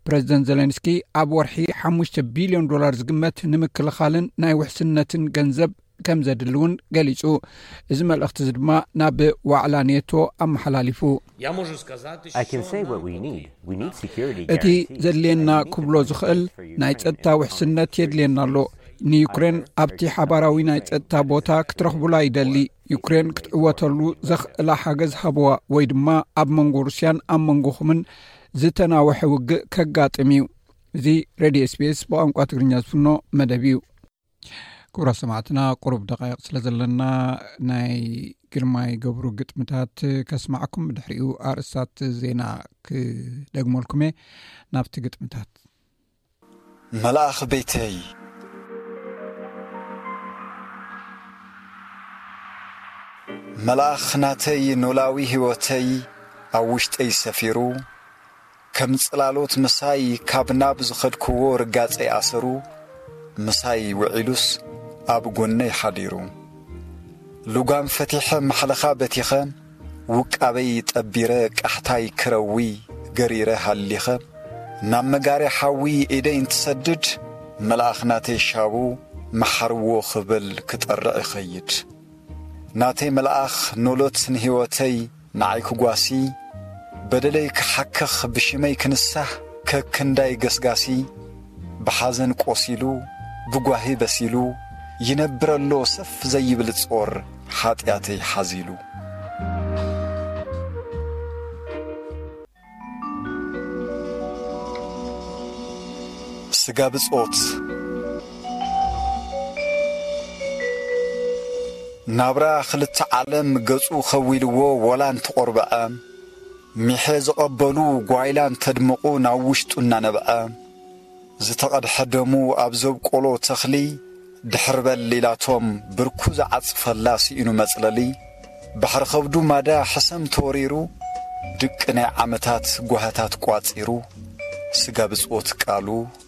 ፕረዚደንት ዘለንስኪ ኣብ ወርሒ ሓሙሽተ ቢልዮን ዶላር ዝግመት ንምክልኻልን ናይ ውሕስነትን ገንዘብ ከም ዘድሊ እውን ገሊጹ እዚ መልእኽቲ እዚ ድማ ናብ ዋዕላ ኔቶ ኣመሓላሊፉ እቲ ዘድልየና ክብሎ ዝኽእል ናይ ጸጥታ ውሕስነት የድልየና ኣሎ ንዩክሬን ኣብቲ ሓባራዊ ናይ ጸጥታ ቦታ ክትረኽቡላ ይደሊ ዩክሬን ክትዕወተሉ ዘኽእላ ሓገዝ ሃብዋ ወይ ድማ ኣብ መንጎ ሩስያን ኣብ መንጎኹምን ዝተናውሐ ውግእ ከጋጥም እዩ እዚ ሬድዮ ስፔስ ብቋንቋ ትግርኛ ዝፍኖ መደብ እዩ ክብራ ሰማዕትና ቅሩብ ደቃይቅ ስለ ዘለና ናይ ግርማይ ገብሩ ግጥምታት ከስማዕኩም ብድሕሪኡ ኣርእስታት ዜና ክደግመልኩም እየ ናብቲ ግጥምታት መልኣኽ ቤተይ። መልኣኽ ናተይ ኖላዊ ሕይወተይ ኣብ ውሽጠይ ሰፊሩ፣ ከም ጽላሎት ምሳይ ካብ ናብ ዝኸድክዎ ርጋጸይ ኣሰሩ፣ ምሳይ ውዒሉስ ኣብ ጎነይ ሓዲሩ። ልጓም ፈቲሐ ማሕለኻ በቲኸ፣ ውቃበይ ጠቢረ ቃሕታይ ክረዊ ገሪረ ሃሊኸ ናብ መጋርያ ሓዊ ኢደይ እንትሰድድ መልኣኽ ናተይ ሻቡ መሓርዎ ክብል ክጠርዕ ይኸይድ ናተይ መልኣኽ ኖሎት ንህይወተይ ንዓይ ክጓሲ በደለይ ክሓክኽ ብሽመይ ክንሳህ ከክንዳይ ገስጋሲ ብሓዘን ቆሲሉ ብጓሂ በሲሉ ይነብር ኣሎ ሰፍ ዘይብል ጾር ሓጢኣተይ ሓዚሉ። ስጋ ብጾት ናብራ ክልተ ዓለም ገጹ ከዊልዎ ወላ እንተቆርበዐ፣ ሚሐ ዝቐበሉ ጓይላ እንተድመቑ ናብ ውሽጡ እናነብዐ፣ ዝተቐድሐ ደሙ ኣብ ዘብቆሎ ተኽሊ ድሕር በል ኢላቶም ብርኩ ዝዓጽፈላ ስኢኑ መጽለሊ ባሕሪ ከብዱ ማዳ ሕሰም ተወሪሩ ድቂ ናይ ዓመታት ጓህታት ቋጺሩ ስጋ ብጾት ቃሉ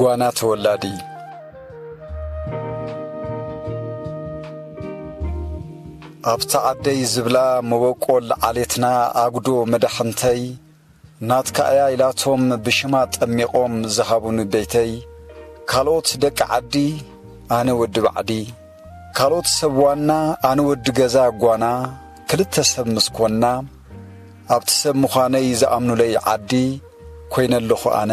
ጓና ተወላዲ ኣብታ ዓደይ ዝብላ መበቆል ዓሌትና ኣጉዶ መዳሕንተይ ናትካ እያ ኢላቶም ብሽማ ጠሚቖም ዝሃቡኒ ቤተይ ካልኦት ደቂ ዓዲ ኣነ ወዲ ባዕዲ ካልኦት ሰብ ዋና ኣነ ወዲ ገዛ ጓና ክልተ ሰብ ምስ ኮና ኣብቲ ሰብ ምዃነይ ዝኣምኑለይ ዓዲ ኰይነ ኣለኹ ኣነ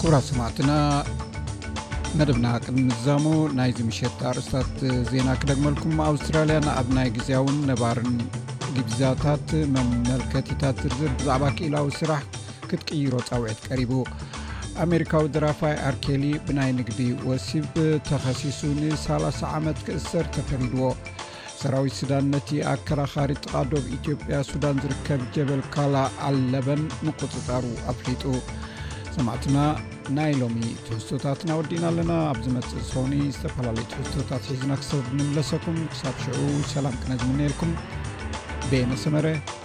ክቡራት ሰማዕትና መደብና ቅድሚ ምዛሙ ናይዚ ምሸት ኣርእስታት ዜና ክደግመልኩም ኣውስትራልያ ንኣብ ናይ ግዜያውን ነባርን ግብዛታት መመልከቲታት ዝርዝር ብዛዕባ ክኢላዊ ስራሕ ክትቅይሮ ፃውዒት ቀሪቡ ኣሜሪካዊ ድራፋይ ኣርኬሊ ብናይ ንግዲ ወሲብ ተኸሲሱ ን30 ዓመት ክእሰር ተፈሪድዎ ሰራዊት ሱዳን ነቲ ኣከራኻሪ ጥቓ ዶብ ኢትዮጵያ ሱዳን ዝርከብ ጀበል ካላ ኣለበን ምቁፅፃሩ ኣፍሊጡ ሰማዕትና ናይ ሎሚ ትሕዝቶታትና ወዲእና ኣለና ኣብ ዝመፅእ ሰኒ ዝተፈላለዩ ትሕዝቶታት ሒዝና ክሰብ ንምለሰኩም ክሳብ ሽዑ ሰላም ቅነ ዝምነየልኩም ቤነሰመረ